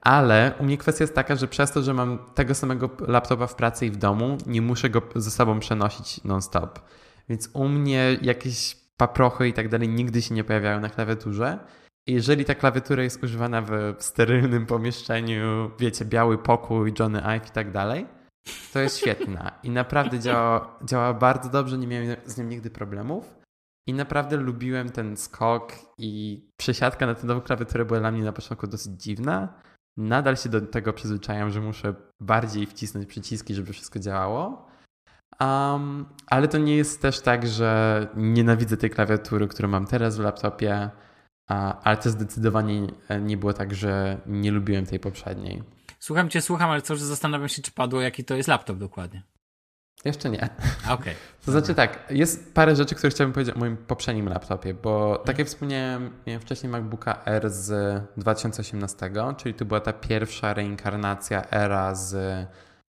Ale u mnie kwestia jest taka, że przez to, że mam tego samego laptopa w pracy i w domu, nie muszę go ze sobą przenosić non-stop. Więc u mnie jakieś paprochy i tak dalej nigdy się nie pojawiają na klawiaturze. I jeżeli ta klawiatura jest używana w, w sterylnym pomieszczeniu, wiecie, biały pokój, Johnny Ive i tak dalej, to jest świetna. I naprawdę działa, działa bardzo dobrze, nie miałem z nią nigdy problemów. I naprawdę lubiłem ten skok i przesiadka na tę nową klawiaturę była dla mnie na początku dosyć dziwna. Nadal się do tego przyzwyczajam, że muszę bardziej wcisnąć przyciski, żeby wszystko działało. Um, ale to nie jest też tak, że nienawidzę tej klawiatury, którą mam teraz w laptopie, ale to zdecydowanie nie było tak, że nie lubiłem tej poprzedniej. Słucham cię, słucham, ale co, że zastanawiam się, czy padło, jaki to jest laptop dokładnie. Jeszcze nie. Okay. [laughs] To znaczy tak, jest parę rzeczy, które chciałbym powiedzieć o moim poprzednim laptopie, bo tak jak wspomniałem, miałem wcześniej MacBooka R z 2018, czyli to była ta pierwsza reinkarnacja era z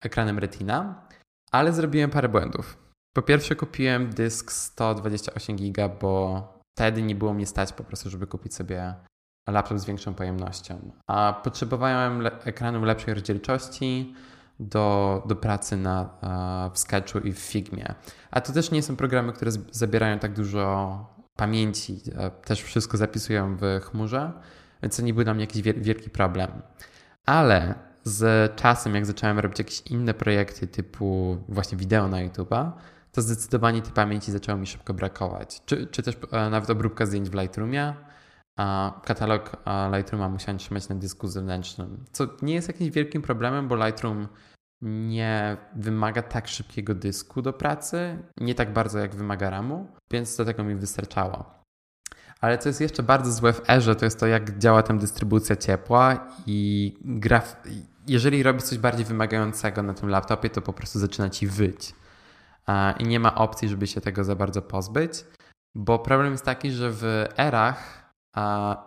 ekranem Retina, ale zrobiłem parę błędów. Po pierwsze kupiłem dysk 128 GB, bo wtedy nie było mnie stać po prostu, żeby kupić sobie laptop z większą pojemnością. A potrzebowałem le ekranu lepszej rozdzielczości, do, do pracy na, w Sketchu i w Figmie. A to też nie są programy, które zabierają tak dużo pamięci, też wszystko zapisują w chmurze, więc to nie był dla mnie jakiś wielki problem. Ale z czasem, jak zacząłem robić jakieś inne projekty typu właśnie wideo na YouTube'a, to zdecydowanie tej pamięci zaczęło mi szybko brakować. Czy, czy też e, nawet obróbka zdjęć w Lightroomie, katalog Lightrooma musiałem trzymać na dysku zewnętrznym, co nie jest jakimś wielkim problemem, bo Lightroom nie wymaga tak szybkiego dysku do pracy, nie tak bardzo jak wymaga RAMu, więc do tego mi wystarczało. Ale co jest jeszcze bardzo złe w Erze, to jest to, jak działa tam dystrybucja ciepła i graf... jeżeli robisz coś bardziej wymagającego na tym laptopie, to po prostu zaczyna ci wyć. I nie ma opcji, żeby się tego za bardzo pozbyć, bo problem jest taki, że w erach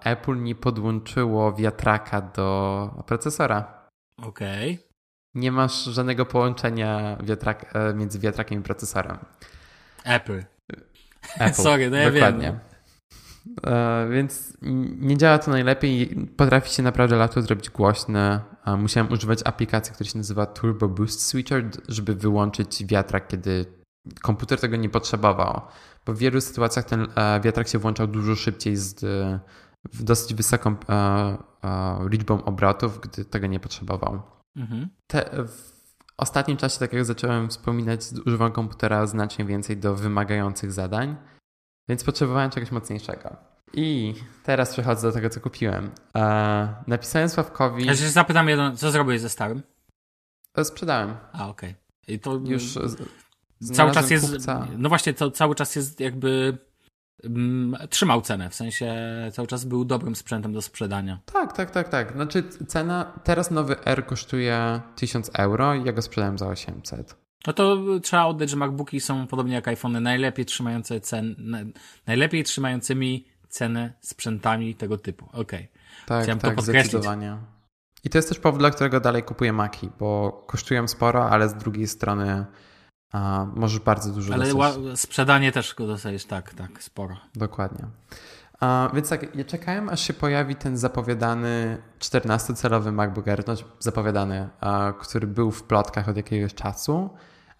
Apple nie podłączyło wiatraka do procesora. Okej. Okay. Nie masz żadnego połączenia wiatrak, e, między wiatrakiem i procesorem. Apple. Apple. [laughs] Sorry, no ja Dokładnie. wiem. E, więc nie działa to najlepiej. Potrafi się naprawdę laptop zrobić głośny. Musiałem używać aplikacji, która się nazywa Turbo Boost Switcher, żeby wyłączyć wiatrak, kiedy komputer tego nie potrzebował. Bo w wielu sytuacjach ten e, wiatrak się włączał dużo szybciej z dosyć wysoką e, liczbą obrotów, gdy tego nie potrzebował. Mhm. Te, w ostatnim czasie, tak jak zacząłem wspominać, używam komputera znacznie więcej do wymagających zadań. Więc potrzebowałem czegoś mocniejszego. I teraz przechodzę do tego, co kupiłem. E, napisałem Sławkowi. Ja zapytam jedno, co zrobiłeś ze starym? E, sprzedałem. A, okej. Okay. I to. Już. Cały czas jest. Kupca. No właśnie, to cały czas jest jakby. Mm, trzymał cenę, w sensie cały czas był dobrym sprzętem do sprzedania. Tak, tak, tak, tak. Znaczy cena, teraz nowy R kosztuje 1000 euro i ja go sprzedałem za 800. No to trzeba oddać, że MacBooki są podobnie jak iPhony najlepiej trzymające cen, najlepiej trzymającymi cenę sprzętami tego typu. Okej. Okay. Tak, Chciałem tak, to zdecydowanie. I to jest też powód, dla którego dalej kupuję Maki, bo kosztują sporo, ale z drugiej strony a, możesz bardzo dużo Ale sprzedanie też go dostajesz, tak, tak, sporo. Dokładnie. A, więc tak, ja czekałem, aż się pojawi ten zapowiadany 14-calowy MacBook Air, znaczy zapowiadany, a, który był w plotkach od jakiegoś czasu,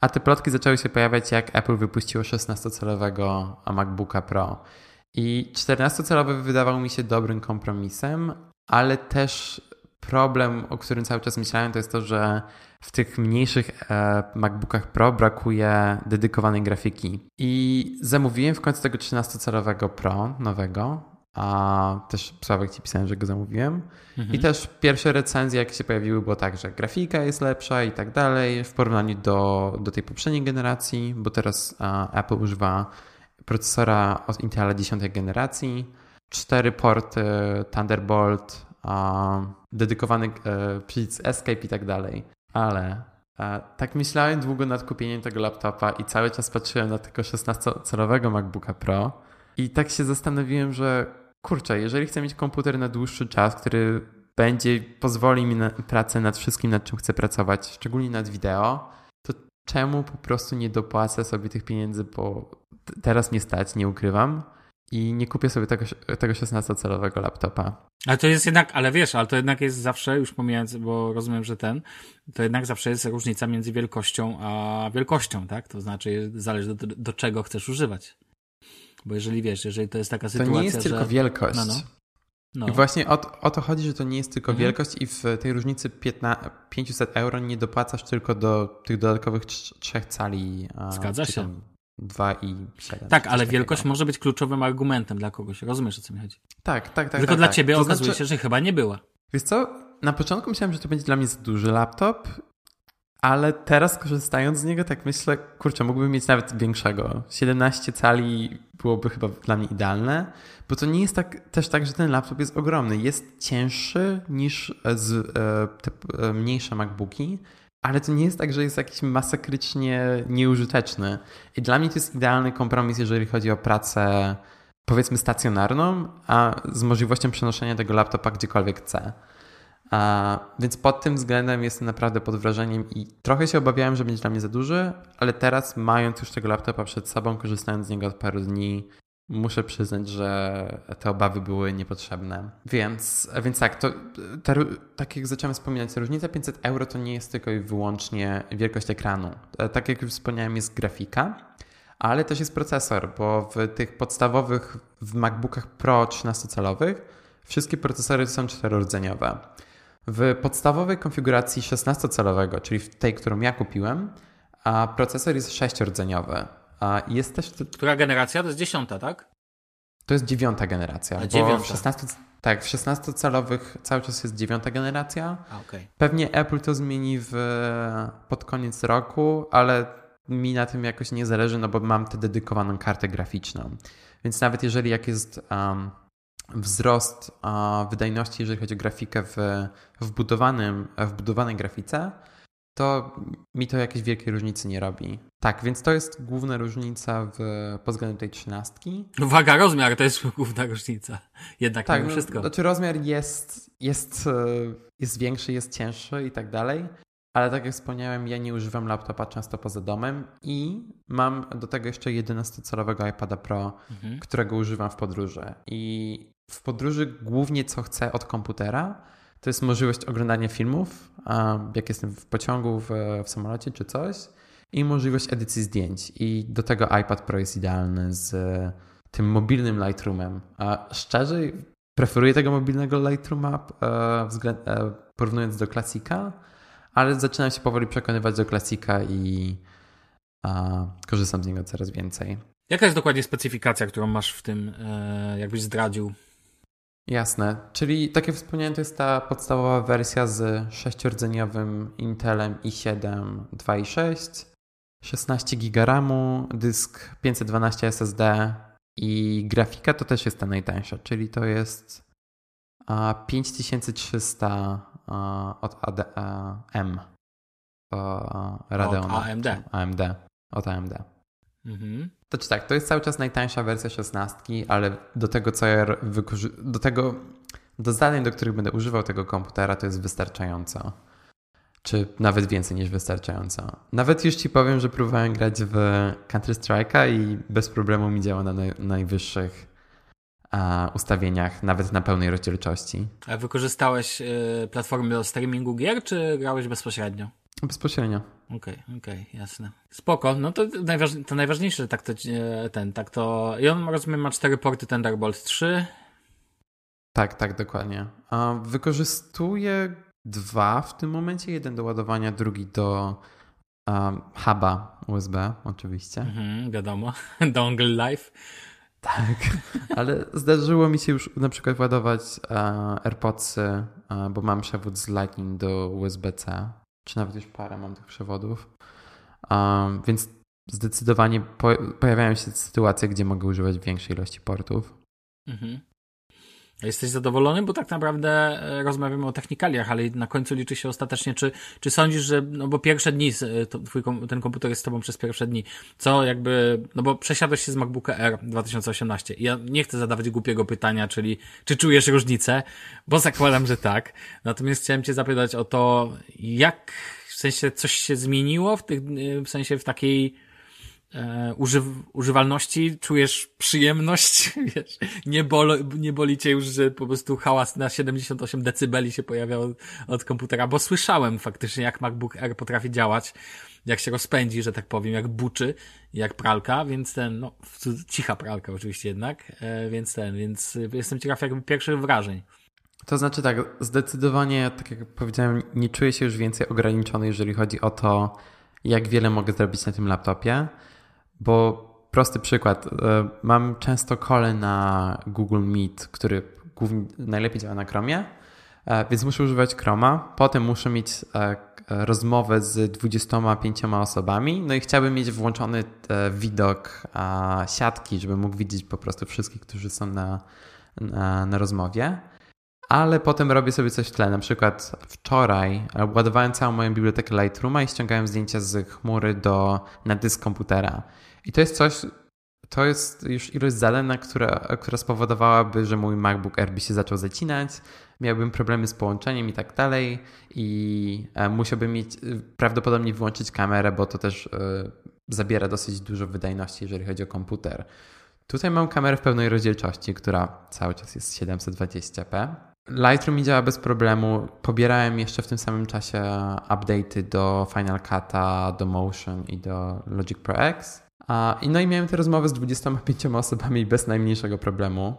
a te plotki zaczęły się pojawiać, jak Apple wypuściło 16-calowego MacBooka Pro. I 14-calowy wydawał mi się dobrym kompromisem, ale też problem, o którym cały czas myślałem, to jest to, że w tych mniejszych e, MacBookach Pro brakuje dedykowanej grafiki. I zamówiłem w końcu tego 13-calowego Pro nowego, a też Sławek ci pisałem, że go zamówiłem. Mhm. I też pierwsze recenzje, jakie się pojawiły, było tak, że grafika jest lepsza i tak dalej w porównaniu do, do tej poprzedniej generacji, bo teraz a, Apple używa procesora od Intela 10 generacji, cztery porty Thunderbolt, dedykowany e, przycisk Escape i tak dalej. Ale tak myślałem długo nad kupieniem tego laptopa i cały czas patrzyłem na tego 16-calowego MacBooka Pro i tak się zastanowiłem, że kurczę, jeżeli chcę mieć komputer na dłuższy czas, który będzie, pozwoli mi na pracę nad wszystkim, nad czym chcę pracować, szczególnie nad wideo, to czemu po prostu nie dopłacę sobie tych pieniędzy, bo teraz nie stać, nie ukrywam i nie kupię sobie tego, tego 16-calowego laptopa. Ale to jest jednak, ale wiesz, ale to jednak jest zawsze, już pomijając, bo rozumiem, że ten, to jednak zawsze jest różnica między wielkością a wielkością, tak? To znaczy zależy do, do czego chcesz używać. Bo jeżeli wiesz, jeżeli to jest taka sytuacja, To nie jest że... tylko wielkość. No, no. No. I właśnie o, o, to chodzi, że to nie jest tylko mhm. wielkość i w tej różnicy 15, 500 euro nie dopłacasz tylko do tych dodatkowych trzech cali. Zgadza się. 2 i 7. Tak, ale wielkość może być kluczowym argumentem dla kogoś. Rozumiesz, o co mi chodzi? Tak, tak, tak. Tylko tak, dla tak. ciebie to okazuje znaczy... się, że chyba nie była. Wiesz co, na początku myślałem, że to będzie dla mnie za duży laptop, ale teraz korzystając z niego, tak myślę, kurczę, mógłbym mieć nawet większego. 17 cali byłoby chyba dla mnie idealne, bo to nie jest tak, też tak, że ten laptop jest ogromny. Jest cięższy niż z, e, te e, mniejsze MacBooki, ale to nie jest tak, że jest jakiś masakrycznie nieużyteczny. I dla mnie to jest idealny kompromis, jeżeli chodzi o pracę powiedzmy stacjonarną, a z możliwością przenoszenia tego laptopa gdziekolwiek chcę. A, więc pod tym względem jestem naprawdę pod wrażeniem i trochę się obawiałem, że będzie dla mnie za duży, ale teraz mając już tego laptopa przed sobą, korzystając z niego od paru dni, muszę przyznać, że te obawy były niepotrzebne. Więc, więc tak, to, ta, tak jak zacząłem wspominać, różnica 500 euro to nie jest tylko i wyłącznie wielkość ekranu. E, tak jak już wspomniałem, jest grafika, ale też jest procesor, bo w tych podstawowych, w MacBookach Pro 13-calowych wszystkie procesory są czterordzeniowe. W podstawowej konfiguracji 16-calowego, czyli w tej, którą ja kupiłem, a procesor jest sześciordzeniowy. Jest też. Która generacja? To jest dziesiąta, tak? To jest dziewiąta generacja. A, dziewiąta. W 16, tak, w 16-calowych cały czas jest dziewiąta generacja. A, okay. Pewnie Apple to zmieni w, pod koniec roku, ale mi na tym jakoś nie zależy, no bo mam tę dedykowaną kartę graficzną. Więc nawet jeżeli jak jest um, wzrost uh, wydajności, jeżeli chodzi o grafikę w, w, budowanym, w budowanej grafice, to mi to jakiejś wielkiej różnicy nie robi. Tak, więc to jest główna różnica w, pod względem tej trzynastki. Uwaga, rozmiar to jest główna różnica. Jednak tak, mimo no, wszystko. Znaczy rozmiar jest, jest, e, jest większy, jest cięższy i tak dalej, ale tak jak wspomniałem, ja nie używam laptopa często poza domem i mam do tego jeszcze 11-calowego iPada Pro, mhm. którego używam w podróży. I w podróży głównie co chcę od komputera, to jest możliwość oglądania filmów, jak jestem w pociągu, w, w samolocie czy coś, i możliwość edycji zdjęć. I do tego iPad Pro jest idealny z tym mobilnym Lightroomem. A szczerze, preferuję tego mobilnego Lightrooma e, e, porównując do klasika, ale zaczynam się powoli przekonywać do klasika i korzystam z niego coraz więcej. Jaka jest dokładnie specyfikacja, którą masz w tym, e, jakbyś zdradził? Jasne, czyli tak jak wspomniałem, to jest ta podstawowa wersja z sześciordzeniowym Intelem i7 2.6, 16 GB RAMu, dysk 512 SSD i grafika to też jest ta najtańsza, czyli to jest 5300 od M. Radeon. Od AMD. AMD. Od AMD. Mhm. To czy tak, to jest cały czas najtańsza wersja 16, ale do tego, co ja do tego, do zadań, do których będę używał tego komputera, to jest wystarczająco. Czy nawet więcej niż wystarczająco. Nawet już ci powiem, że próbowałem grać w Counter Strike'a i bez problemu mi działa na naj, najwyższych a, ustawieniach, nawet na pełnej rozdzielczości. A wykorzystałeś y, platformy do streamingu gier, czy grałeś bezpośrednio? Bezpośrednio. Okej, okay, okej, okay, jasne. Spoko, no to, najważ, to najważniejsze, tak to, e, ten, tak to, i on rozumiem ma cztery porty Thunderbolt 3. Tak, tak, dokładnie. Wykorzystuję dwa w tym momencie, jeden do ładowania, drugi do um, huba USB oczywiście. Mhm, wiadomo, [laughs] dongle live. Tak, [laughs] ale zdarzyło mi się już na przykład ładować uh, AirPodsy, uh, bo mam przewód z Lightning do USB-C czy nawet już parę mam tych przewodów. Um, więc zdecydowanie po, pojawiają się sytuacje, gdzie mogę używać większej ilości portów. Mhm. Jesteś zadowolony, bo tak naprawdę e, rozmawiamy o technikaliach, ale na końcu liczy się ostatecznie, czy, czy sądzisz, że, no bo pierwsze dni, e, twój, ten komputer jest z tobą przez pierwsze dni, co jakby, no bo przesiadłeś się z MacBooka R 2018 i ja nie chcę zadawać głupiego pytania, czyli czy czujesz różnicę, bo zakładam, że tak. Natomiast chciałem cię zapytać o to, jak, w sensie coś się zmieniło w tych, e, w sensie w takiej, e, używ używalności, czujesz przyjemność, [laughs] wiesz, nie, bolo, nie boli cię już, że po prostu hałas na 78 decybeli się pojawia od, od komputera, bo słyszałem faktycznie, jak MacBook Air potrafi działać, jak się rozpędzi, że tak powiem, jak buczy, jak pralka, więc ten, no, cicha pralka oczywiście jednak, e, więc ten, więc jestem ciekaw jakby pierwszych wrażeń. To znaczy tak, zdecydowanie, tak jak powiedziałem, nie czuję się już więcej ograniczony, jeżeli chodzi o to, jak wiele mogę zrobić na tym laptopie. Bo prosty przykład. E, mam często kole na Google Meet, który głównie, najlepiej działa na Chromie, e, więc muszę używać Chroma. Potem muszę mieć e, rozmowę z 25 osobami, no i chciałbym mieć włączony widok siatki, żeby mógł widzieć po prostu wszystkich, którzy są na, na, na rozmowie ale potem robię sobie coś w tle. Na przykład wczoraj ładowałem całą moją bibliotekę Lightrooma i ściągałem zdjęcia z chmury do, na dysk komputera. I to jest coś, to jest już ilość zadań, która, która spowodowałaby, że mój MacBook Air by się zaczął zacinać, miałbym problemy z połączeniem i tak dalej i e, musiałbym mieć e, prawdopodobnie wyłączyć kamerę, bo to też e, zabiera dosyć dużo wydajności, jeżeli chodzi o komputer. Tutaj mam kamerę w pełnej rozdzielczości, która cały czas jest 720p. Lightroom działa bez problemu. Pobierałem jeszcze w tym samym czasie update'y do Final Cut'a, do Motion i do Logic Pro X. I no i miałem te rozmowy z 25 osobami bez najmniejszego problemu.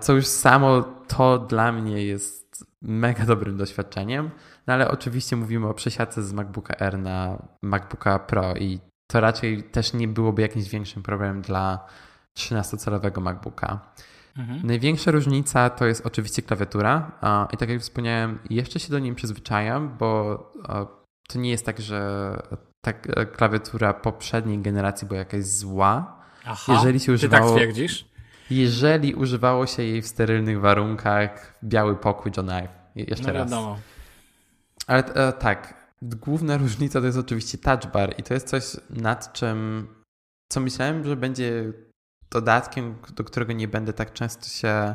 co już samo to dla mnie jest mega dobrym doświadczeniem. No ale oczywiście mówimy o przesiadce z MacBooka Air na MacBooka Pro i to raczej też nie byłoby jakimś większym problemem dla 13-calowego MacBooka. Mhm. Największa różnica to jest oczywiście klawiatura i tak jak wspomniałem, jeszcze się do niej przyzwyczajam, bo to nie jest tak, że ta klawiatura poprzedniej generacji była jakaś zła. Aha, jeżeli się używało, ty tak twierdzisz? Jeżeli używało się jej w sterylnych warunkach, biały pokój John Ive. Jeszcze no raz. Wiadomo. Ale e, tak, główna [laughs] różnica to jest oczywiście touch bar i to jest coś nad czym, co myślałem, że będzie dodatkiem, do którego nie będę tak często się,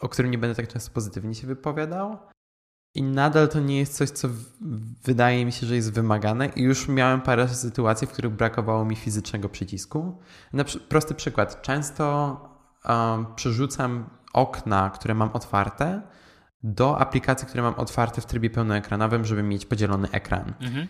o którym nie będę tak często pozytywnie się wypowiadał. I nadal to nie jest coś, co wydaje mi się, że jest wymagane. I już miałem parę sytuacji, w których brakowało mi fizycznego przycisku. Na przy, prosty przykład. Często um, przerzucam okna, które mam otwarte, do aplikacji, które mam otwarte w trybie pełnoekranowym, żeby mieć podzielony ekran. Mhm.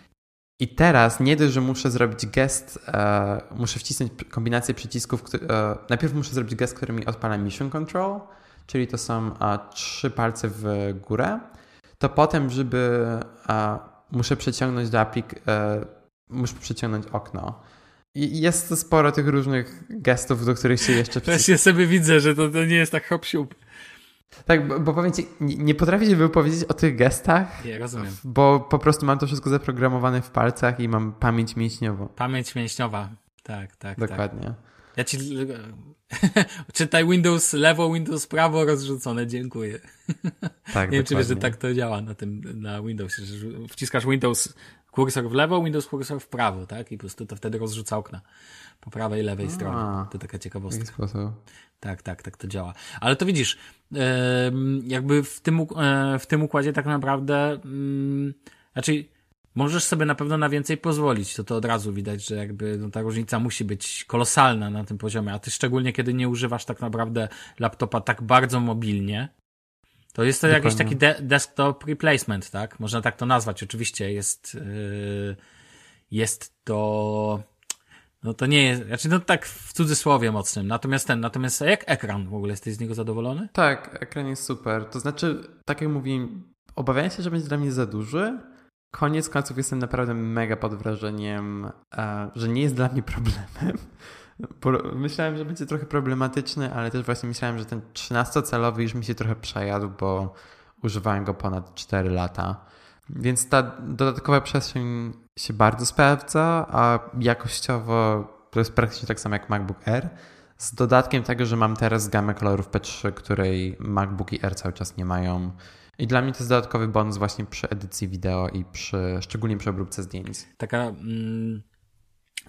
I teraz nie dość, że muszę zrobić gest, e, muszę wcisnąć kombinację przycisków. E, najpierw muszę zrobić gest, który mi odpala Mission Control, czyli to są e, trzy palce w górę. To potem, żeby e, muszę przeciągnąć do aplik, e, muszę przeciągnąć okno. I jest to sporo tych różnych gestów, do których się jeszcze... Też sobie widzę, że to, to nie jest tak hop -siup. Tak, bo, bo powiem ci, nie, nie potrafię się wypowiedzieć o tych gestach. Nie, rozumiem. Bo po prostu mam to wszystko zaprogramowane w palcach i mam pamięć mięśniową. Pamięć mięśniowa, tak, tak. tak. Dokładnie. Tak. Ja ci. [laughs] Czytaj Windows lewo, Windows prawo rozrzucone, dziękuję. Tak, [laughs] Nie wiem, czy wiesz, że tak to działa na tym, na Windowsie, że wciskasz Windows kursor w lewo, Windows kursor w prawo, tak? I po prostu to wtedy rozrzuca okna po prawej lewej A, stronie. To taka ciekawostka. W sposób. Tak, tak, tak to działa. Ale to widzisz, jakby w tym, e, w tym układzie tak naprawdę, mm, znaczy możesz sobie na pewno na więcej pozwolić, to to od razu widać, że jakby no, ta różnica musi być kolosalna na tym poziomie, a ty szczególnie kiedy nie używasz tak naprawdę laptopa tak bardzo mobilnie, to jest to Dokładnie. jakiś taki de desktop replacement, tak? Można tak to nazwać. Oczywiście jest, yy, jest to no to nie jest, znaczy no tak w cudzysłowie mocnym. Natomiast ten, natomiast jak ekran w ogóle, jesteś z niego zadowolony? Tak, ekran jest super. To znaczy, tak jak mówiłem, obawiałem się, że będzie dla mnie za duży. Koniec końców jestem naprawdę mega pod wrażeniem, e, że nie jest dla mnie problemem. [laughs] Myślałem, że będzie trochę problematyczny, ale też właśnie myślałem, że ten 13-calowy już mi się trochę przejadł, bo używałem go ponad 4 lata. Więc ta dodatkowa przestrzeń się bardzo sprawdza, a jakościowo to jest praktycznie tak samo jak MacBook Air. Z dodatkiem tego, że mam teraz gamę kolorów P3, której MacBooki Air cały czas nie mają. I dla mnie to jest dodatkowy bonus właśnie przy edycji wideo i przy, szczególnie przy obróbce zdjęć. Taka mm,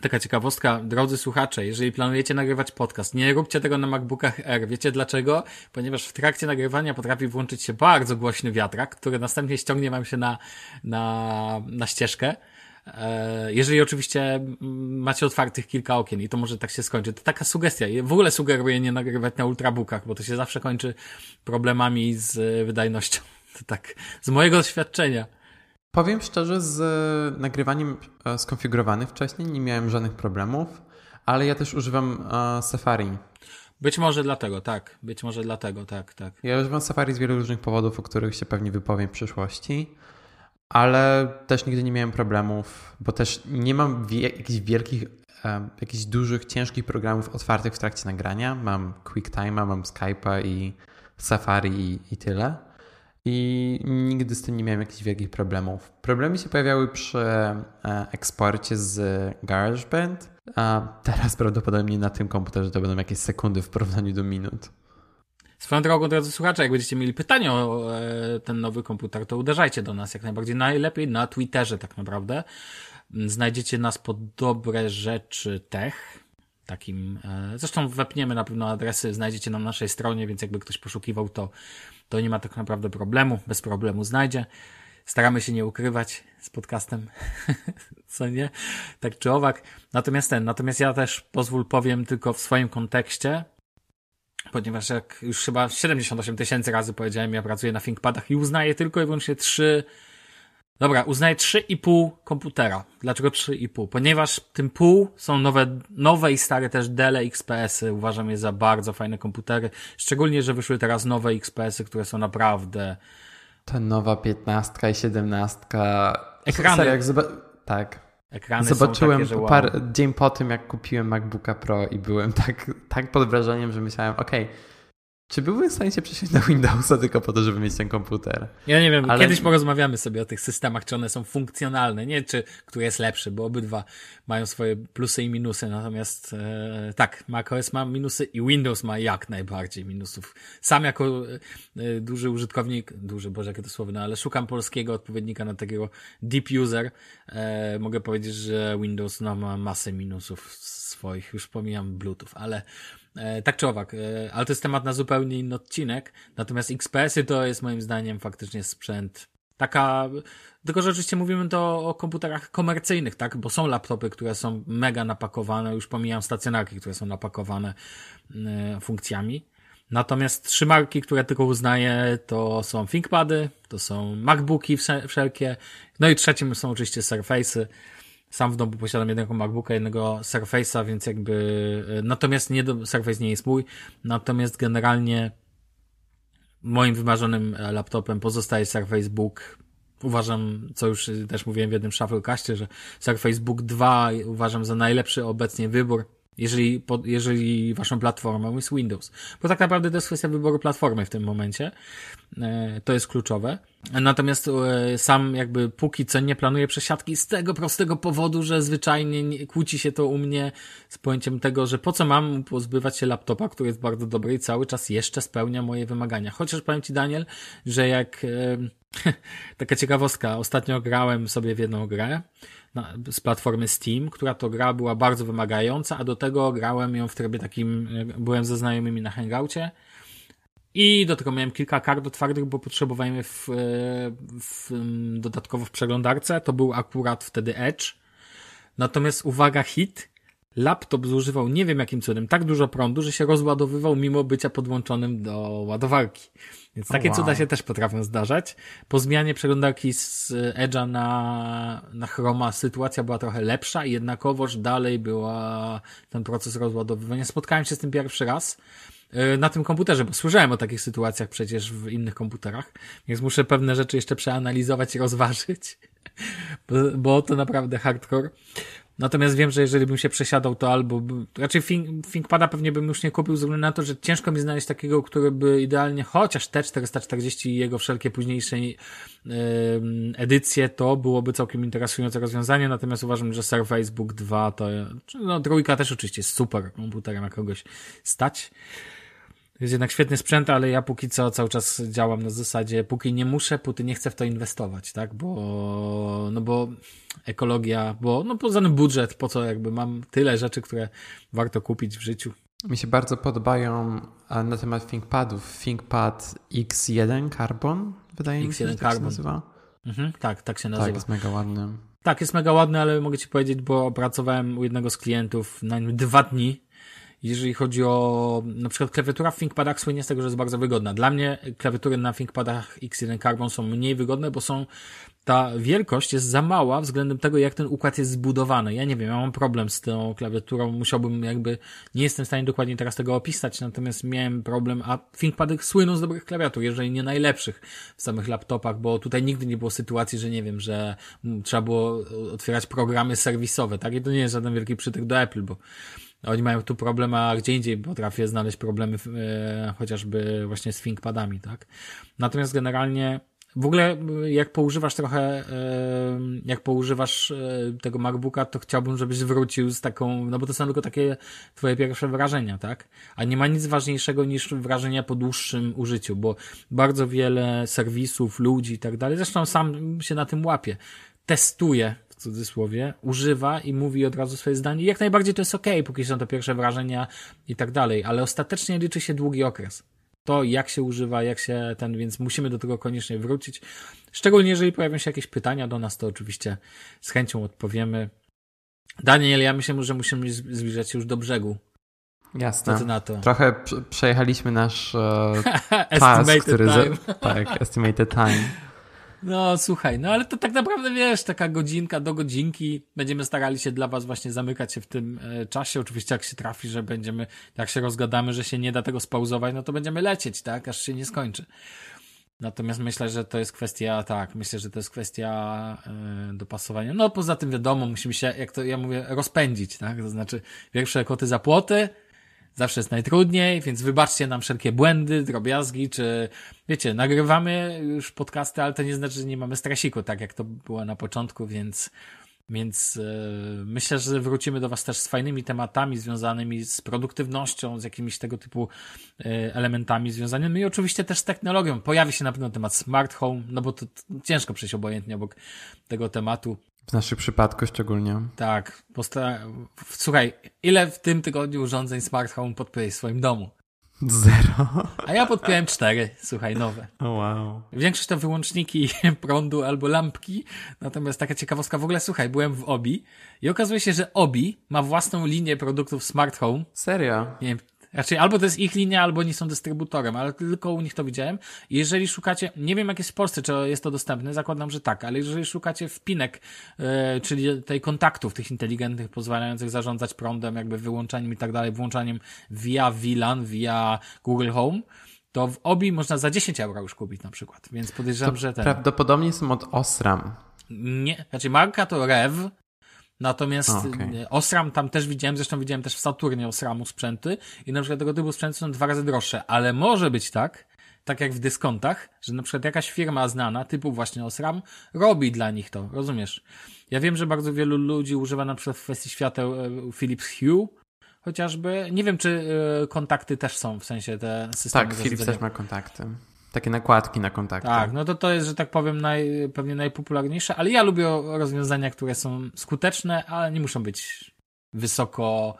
Taka ciekawostka, drodzy słuchacze, jeżeli planujecie nagrywać podcast, nie róbcie tego na MacBookach R. Wiecie dlaczego? Ponieważ w trakcie nagrywania potrafi włączyć się bardzo głośny wiatrak, który następnie ściągnie wam się na, na, na ścieżkę. E, jeżeli oczywiście macie otwartych kilka okien i to może tak się skończy. To taka sugestia. W ogóle sugeruję nie nagrywać na ultrabookach, bo to się zawsze kończy problemami z wydajnością. To tak, z mojego doświadczenia. Powiem szczerze, z e, nagrywaniem e, skonfigurowanym wcześniej nie miałem żadnych problemów, ale ja też używam e, Safari. Być może dlatego, tak. Być może dlatego, tak, tak. Ja używam Safari z wielu różnych powodów, o których się pewnie wypowiem w przyszłości, ale też nigdy nie miałem problemów, bo też nie mam jakichś wielkich, jakichś dużych, ciężkich programów otwartych w trakcie nagrania. Mam QuickTime'a, mam Skype'a i Safari i, i tyle i nigdy z tym nie miałem jakichś wielkich problemów. Problemy się pojawiały przy e, eksporcie z GarageBand, a teraz prawdopodobnie na tym komputerze to będą jakieś sekundy w porównaniu do minut. Swoją drogą, drodzy słuchacze, jak będziecie mieli pytania o e, ten nowy komputer, to uderzajcie do nas jak najbardziej. Najlepiej na Twitterze tak naprawdę. Znajdziecie nas pod dobre rzeczy tech. Takim, e, zresztą wepniemy na pewno adresy, znajdziecie na naszej stronie, więc jakby ktoś poszukiwał, to to nie ma tak naprawdę problemu, bez problemu znajdzie. Staramy się nie ukrywać z podcastem, [laughs] co nie? Tak czy owak. Natomiast ten, natomiast ja też pozwól powiem tylko w swoim kontekście, ponieważ jak już chyba 78 tysięcy razy powiedziałem, ja pracuję na ThinkPadach i uznaję tylko i wyłącznie trzy Dobra, uznaję 3,5 komputera. Dlaczego 3,5? Ponieważ tym pół są nowe, nowe i stare też Dell XPS-y. Uważam je za bardzo fajne komputery. Szczególnie, że wyszły teraz nowe XPS-y, które są naprawdę... Ta nowa 15 i 17. Ekrany. Jak zoba... Tak. Ekrany Zobaczyłem takie, wow. par... dzień po tym, jak kupiłem MacBooka Pro i byłem tak, tak pod wrażeniem, że myślałem, okej, okay, czy byłbym w stanie się przesiąść na Windowsa tylko po to, żeby mieć ten komputer? Ja nie wiem, Ale... kiedyś porozmawiamy sobie o tych systemach, czy one są funkcjonalne, nie czy który jest lepszy, bo obydwa mają swoje plusy i minusy, natomiast e, tak, macOS ma minusy i Windows ma jak najbardziej minusów. Sam jako e, duży użytkownik, duży, boże jakie to słowo, no ale szukam polskiego odpowiednika na takiego deep user, e, mogę powiedzieć, że Windows no, ma masę minusów swoich, już pomijam Bluetooth, ale E, tak czy owak, e, ale to jest temat na zupełnie inny odcinek. Natomiast XPS-y to jest moim zdaniem faktycznie sprzęt taka, tylko że oczywiście mówimy to o komputerach komercyjnych, tak? Bo są laptopy, które są mega napakowane, już pomijam stacjonarki, które są napakowane e, funkcjami. Natomiast trzy marki, które tylko uznaję, to są ThinkPady, to są MacBooki wszelkie, no i trzecim są oczywiście Surface'y. Sam w domu posiadam jednego MacBooka, jednego Surface'a, więc jakby, e, natomiast nie Surface nie jest mój, natomiast generalnie moim wymarzonym e, laptopem pozostaje Surface Book. Uważam, co już też mówiłem w jednym Shufflecastie, że Surface Book 2 uważam za najlepszy obecnie wybór jeżeli, jeżeli waszą platformą jest Windows. Bo tak naprawdę to jest kwestia wyboru platformy w tym momencie. E, to jest kluczowe. Natomiast e, sam jakby póki co nie planuję przesiadki z tego prostego powodu, że zwyczajnie kłóci się to u mnie z pojęciem tego, że po co mam pozbywać się laptopa, który jest bardzo dobry i cały czas jeszcze spełnia moje wymagania. Chociaż powiem Ci Daniel, że jak e, [laughs] taka ciekawostka, ostatnio grałem sobie w jedną grę, z platformy Steam, która to gra była bardzo wymagająca, a do tego grałem ją w trybie takim, byłem ze znajomymi na hangoucie i do tego miałem kilka kart twardych, bo potrzebowałem je w, w, dodatkowo w przeglądarce. To był akurat wtedy Edge. Natomiast uwaga, hit, laptop zużywał nie wiem jakim cudem tak dużo prądu, że się rozładowywał mimo bycia podłączonym do ładowarki. Więc takie wow. cuda się też potrafią zdarzać. Po zmianie przeglądarki z Edge'a na, na Chroma sytuacja była trochę lepsza, jednakowoż dalej była ten proces rozładowywania. Spotkałem się z tym pierwszy raz e, na tym komputerze, bo słyszałem o takich sytuacjach przecież w innych komputerach, więc muszę pewne rzeczy jeszcze przeanalizować i rozważyć, [laughs] bo, bo to naprawdę hardcore. Natomiast wiem, że jeżeli bym się przesiadał, to albo, raczej Think, ThinkPada pewnie bym już nie kupił, ze względu na to, że ciężko mi znaleźć takiego, który by idealnie, chociaż T440 i jego wszelkie późniejsze yy, edycje, to byłoby całkiem interesujące rozwiązanie, natomiast uważam, że Surface Book 2 to, no trójka też oczywiście jest super komputerem, jak kogoś stać jest jednak świetny sprzęt, ale ja póki co cały czas działam na zasadzie, póki nie muszę, póki nie chcę w to inwestować, tak? Bo, no bo ekologia, bo, no poza tym budżet, po co jakby mam tyle rzeczy, które warto kupić w życiu. Mi się bardzo podobają na temat ThinkPadów. ThinkPad X1 Carbon, wydaje mi się, X1 tak się nazywa. Mhm, tak, tak się nazywa. Tak, jest mega ładny. Tak, jest mega ładny, ale mogę ci powiedzieć, bo pracowałem u jednego z klientów na nim dwa dni jeżeli chodzi o na przykład klawiatura w ThinkPadach słynie z tego, że jest bardzo wygodna. Dla mnie klawiatury na ThinkPadach X1 Carbon są mniej wygodne, bo są ta wielkość jest za mała względem tego, jak ten układ jest zbudowany. Ja nie wiem, ja mam problem z tą klawiaturą, musiałbym jakby, nie jestem w stanie dokładnie teraz tego opisać, natomiast miałem problem, a ThinkPady słyną z dobrych klawiatur, jeżeli nie najlepszych w samych laptopach, bo tutaj nigdy nie było sytuacji, że nie wiem, że trzeba było otwierać programy serwisowe, tak? I to nie jest żaden wielki przytyk do Apple, bo oni mają tu problem, a gdzie indziej potrafię znaleźć problemy e, chociażby właśnie z ThinkPadami, tak? Natomiast generalnie w ogóle jak poużywasz trochę, e, jak poużywasz e, tego MacBooka, to chciałbym, żebyś wrócił z taką, no bo to są tylko takie twoje pierwsze wrażenia, tak? A nie ma nic ważniejszego niż wrażenia po dłuższym użyciu, bo bardzo wiele serwisów, ludzi i tak dalej, zresztą sam się na tym łapię, testuje cudzysłowie, używa i mówi od razu swoje zdanie. jak najbardziej to jest ok, póki są to pierwsze wrażenia i tak dalej, ale ostatecznie liczy się długi okres. To, jak się używa, jak się ten, więc musimy do tego koniecznie wrócić. Szczególnie jeżeli pojawią się jakieś pytania do nas, to oczywiście z chęcią odpowiemy. Daniel, ja myślę, że musimy zbliżać się już do brzegu. Jasne. Trochę przejechaliśmy nasz e, [laughs] czas, który... time. tak, estimated time. No słuchaj, no ale to tak naprawdę wiesz, taka godzinka do godzinki. Będziemy starali się dla was właśnie zamykać się w tym e, czasie. Oczywiście jak się trafi, że będziemy, jak się rozgadamy, że się nie da tego spauzować, no to będziemy lecieć, tak, aż się nie skończy. Natomiast myślę, że to jest kwestia, tak, myślę, że to jest kwestia yy, dopasowania. No poza tym wiadomo, musimy się, jak to ja mówię, rozpędzić, tak? To znaczy pierwsze koty za płoty, zawsze jest najtrudniej, więc wybaczcie nam wszelkie błędy, drobiazgi, czy wiecie, nagrywamy już podcasty, ale to nie znaczy, że nie mamy strasiku, tak jak to było na początku, więc więc yy, myślę, że wrócimy do Was też z fajnymi tematami związanymi z produktywnością, z jakimiś tego typu yy, elementami związanymi i oczywiście też z technologią. Pojawi się na pewno temat smart home, no bo to, to ciężko przejść obojętnie obok tego tematu. W naszym przypadku szczególnie. Tak. Posta- Słuchaj, ile w tym tygodniu urządzeń smart home podpiąłeś w swoim domu? Zero. A ja podpiąłem cztery, słuchaj, nowe. Oh, wow. Większość to wyłączniki [laughs] prądu albo lampki. Natomiast taka ciekawostka, w ogóle słuchaj, byłem w Obi i okazuje się, że Obi ma własną linię produktów smart home. Serio? Nie wiem, Raczej albo to jest ich linia, albo oni są dystrybutorem, ale tylko u nich to widziałem. Jeżeli szukacie, nie wiem jak jest w Polsce, czy jest to dostępne, zakładam, że tak, ale jeżeli szukacie wpinek, yy, czyli tej kontaktów tych inteligentnych, pozwalających zarządzać prądem, jakby wyłączaniem i tak dalej, włączaniem via VLAN, via Google Home, to w OBI można za 10 euro już kupić na przykład, więc podejrzewam, to że ten... Prawdopodobnie są od Osram. Nie, znaczy marka to Rev, Natomiast okay. Osram tam też widziałem, zresztą widziałem też w Saturnie Osramu sprzęty i na przykład tego typu sprzęty są dwa razy droższe, ale może być tak, tak jak w dyskontach, że na przykład jakaś firma znana, typu właśnie Osram, robi dla nich to, rozumiesz? Ja wiem, że bardzo wielu ludzi używa na przykład w kwestii świateł e, Philips Hue, chociażby. Nie wiem, czy e, kontakty też są, w sensie te systemy. Tak, Philips też ma kontakty. Takie nakładki na kontakty. Tak, no to to jest, że tak powiem, naj, pewnie najpopularniejsze, ale ja lubię rozwiązania, które są skuteczne, ale nie muszą być wysoko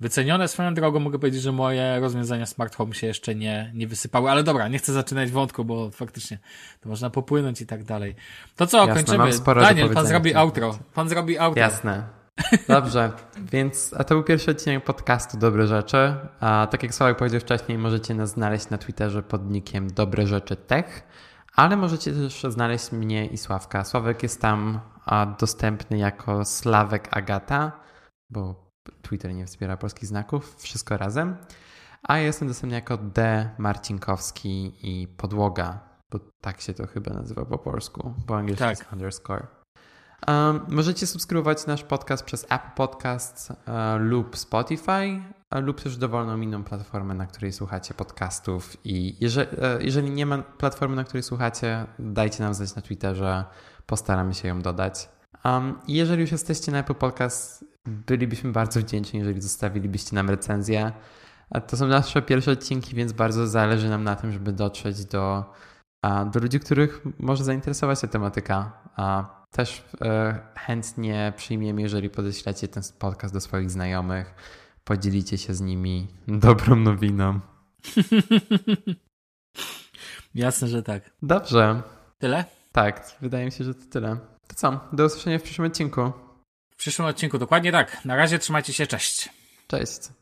wycenione. Swoją drogą mogę powiedzieć, że moje rozwiązania smart home się jeszcze nie, nie wysypały, ale dobra, nie chcę zaczynać wątku, bo faktycznie to można popłynąć i tak dalej. To co, Jasne, kończymy. Daniel, pan zrobi outro. Pan zrobi outro. Jasne. Dobrze, więc a to był pierwszy odcinek podcastu Dobre Rzeczy. A tak jak Sławek powiedział wcześniej, możecie nas znaleźć na Twitterze pod nickiem Dobre Rzeczy Tech, ale możecie też znaleźć mnie i Sławka. Sławek jest tam dostępny jako Sławek Agata, bo Twitter nie wspiera polskich znaków, wszystko razem. A ja jestem dostępny jako D. Marcinkowski i Podłoga, bo tak się to chyba nazywa po polsku, bo angielsku tak. jest underscore. Możecie subskrybować nasz podcast przez Apple Podcasts uh, lub Spotify, uh, lub też dowolną inną platformę, na której słuchacie podcastów. I jeżeli, uh, jeżeli nie ma platformy, na której słuchacie, dajcie nam znać na Twitterze, postaramy się ją dodać. Jeżeli już jesteście na Apple Podcast, bylibyśmy bardzo wdzięczni, jeżeli zostawilibyście nam recenzję. To są nasze pierwsze odcinki, więc bardzo zależy nam na tym, żeby dotrzeć do, do ludzi, których może zainteresować ta tematyka też e, chętnie przyjmiemy, jeżeli podeślecie ten podcast do swoich znajomych, podzielicie się z nimi dobrą nowiną. [laughs] Jasne, że tak. Dobrze. Tyle? Tak, wydaje mi się, że to tyle. To co? Do usłyszenia w przyszłym odcinku. W przyszłym odcinku, dokładnie tak. Na razie trzymajcie się, cześć. Cześć.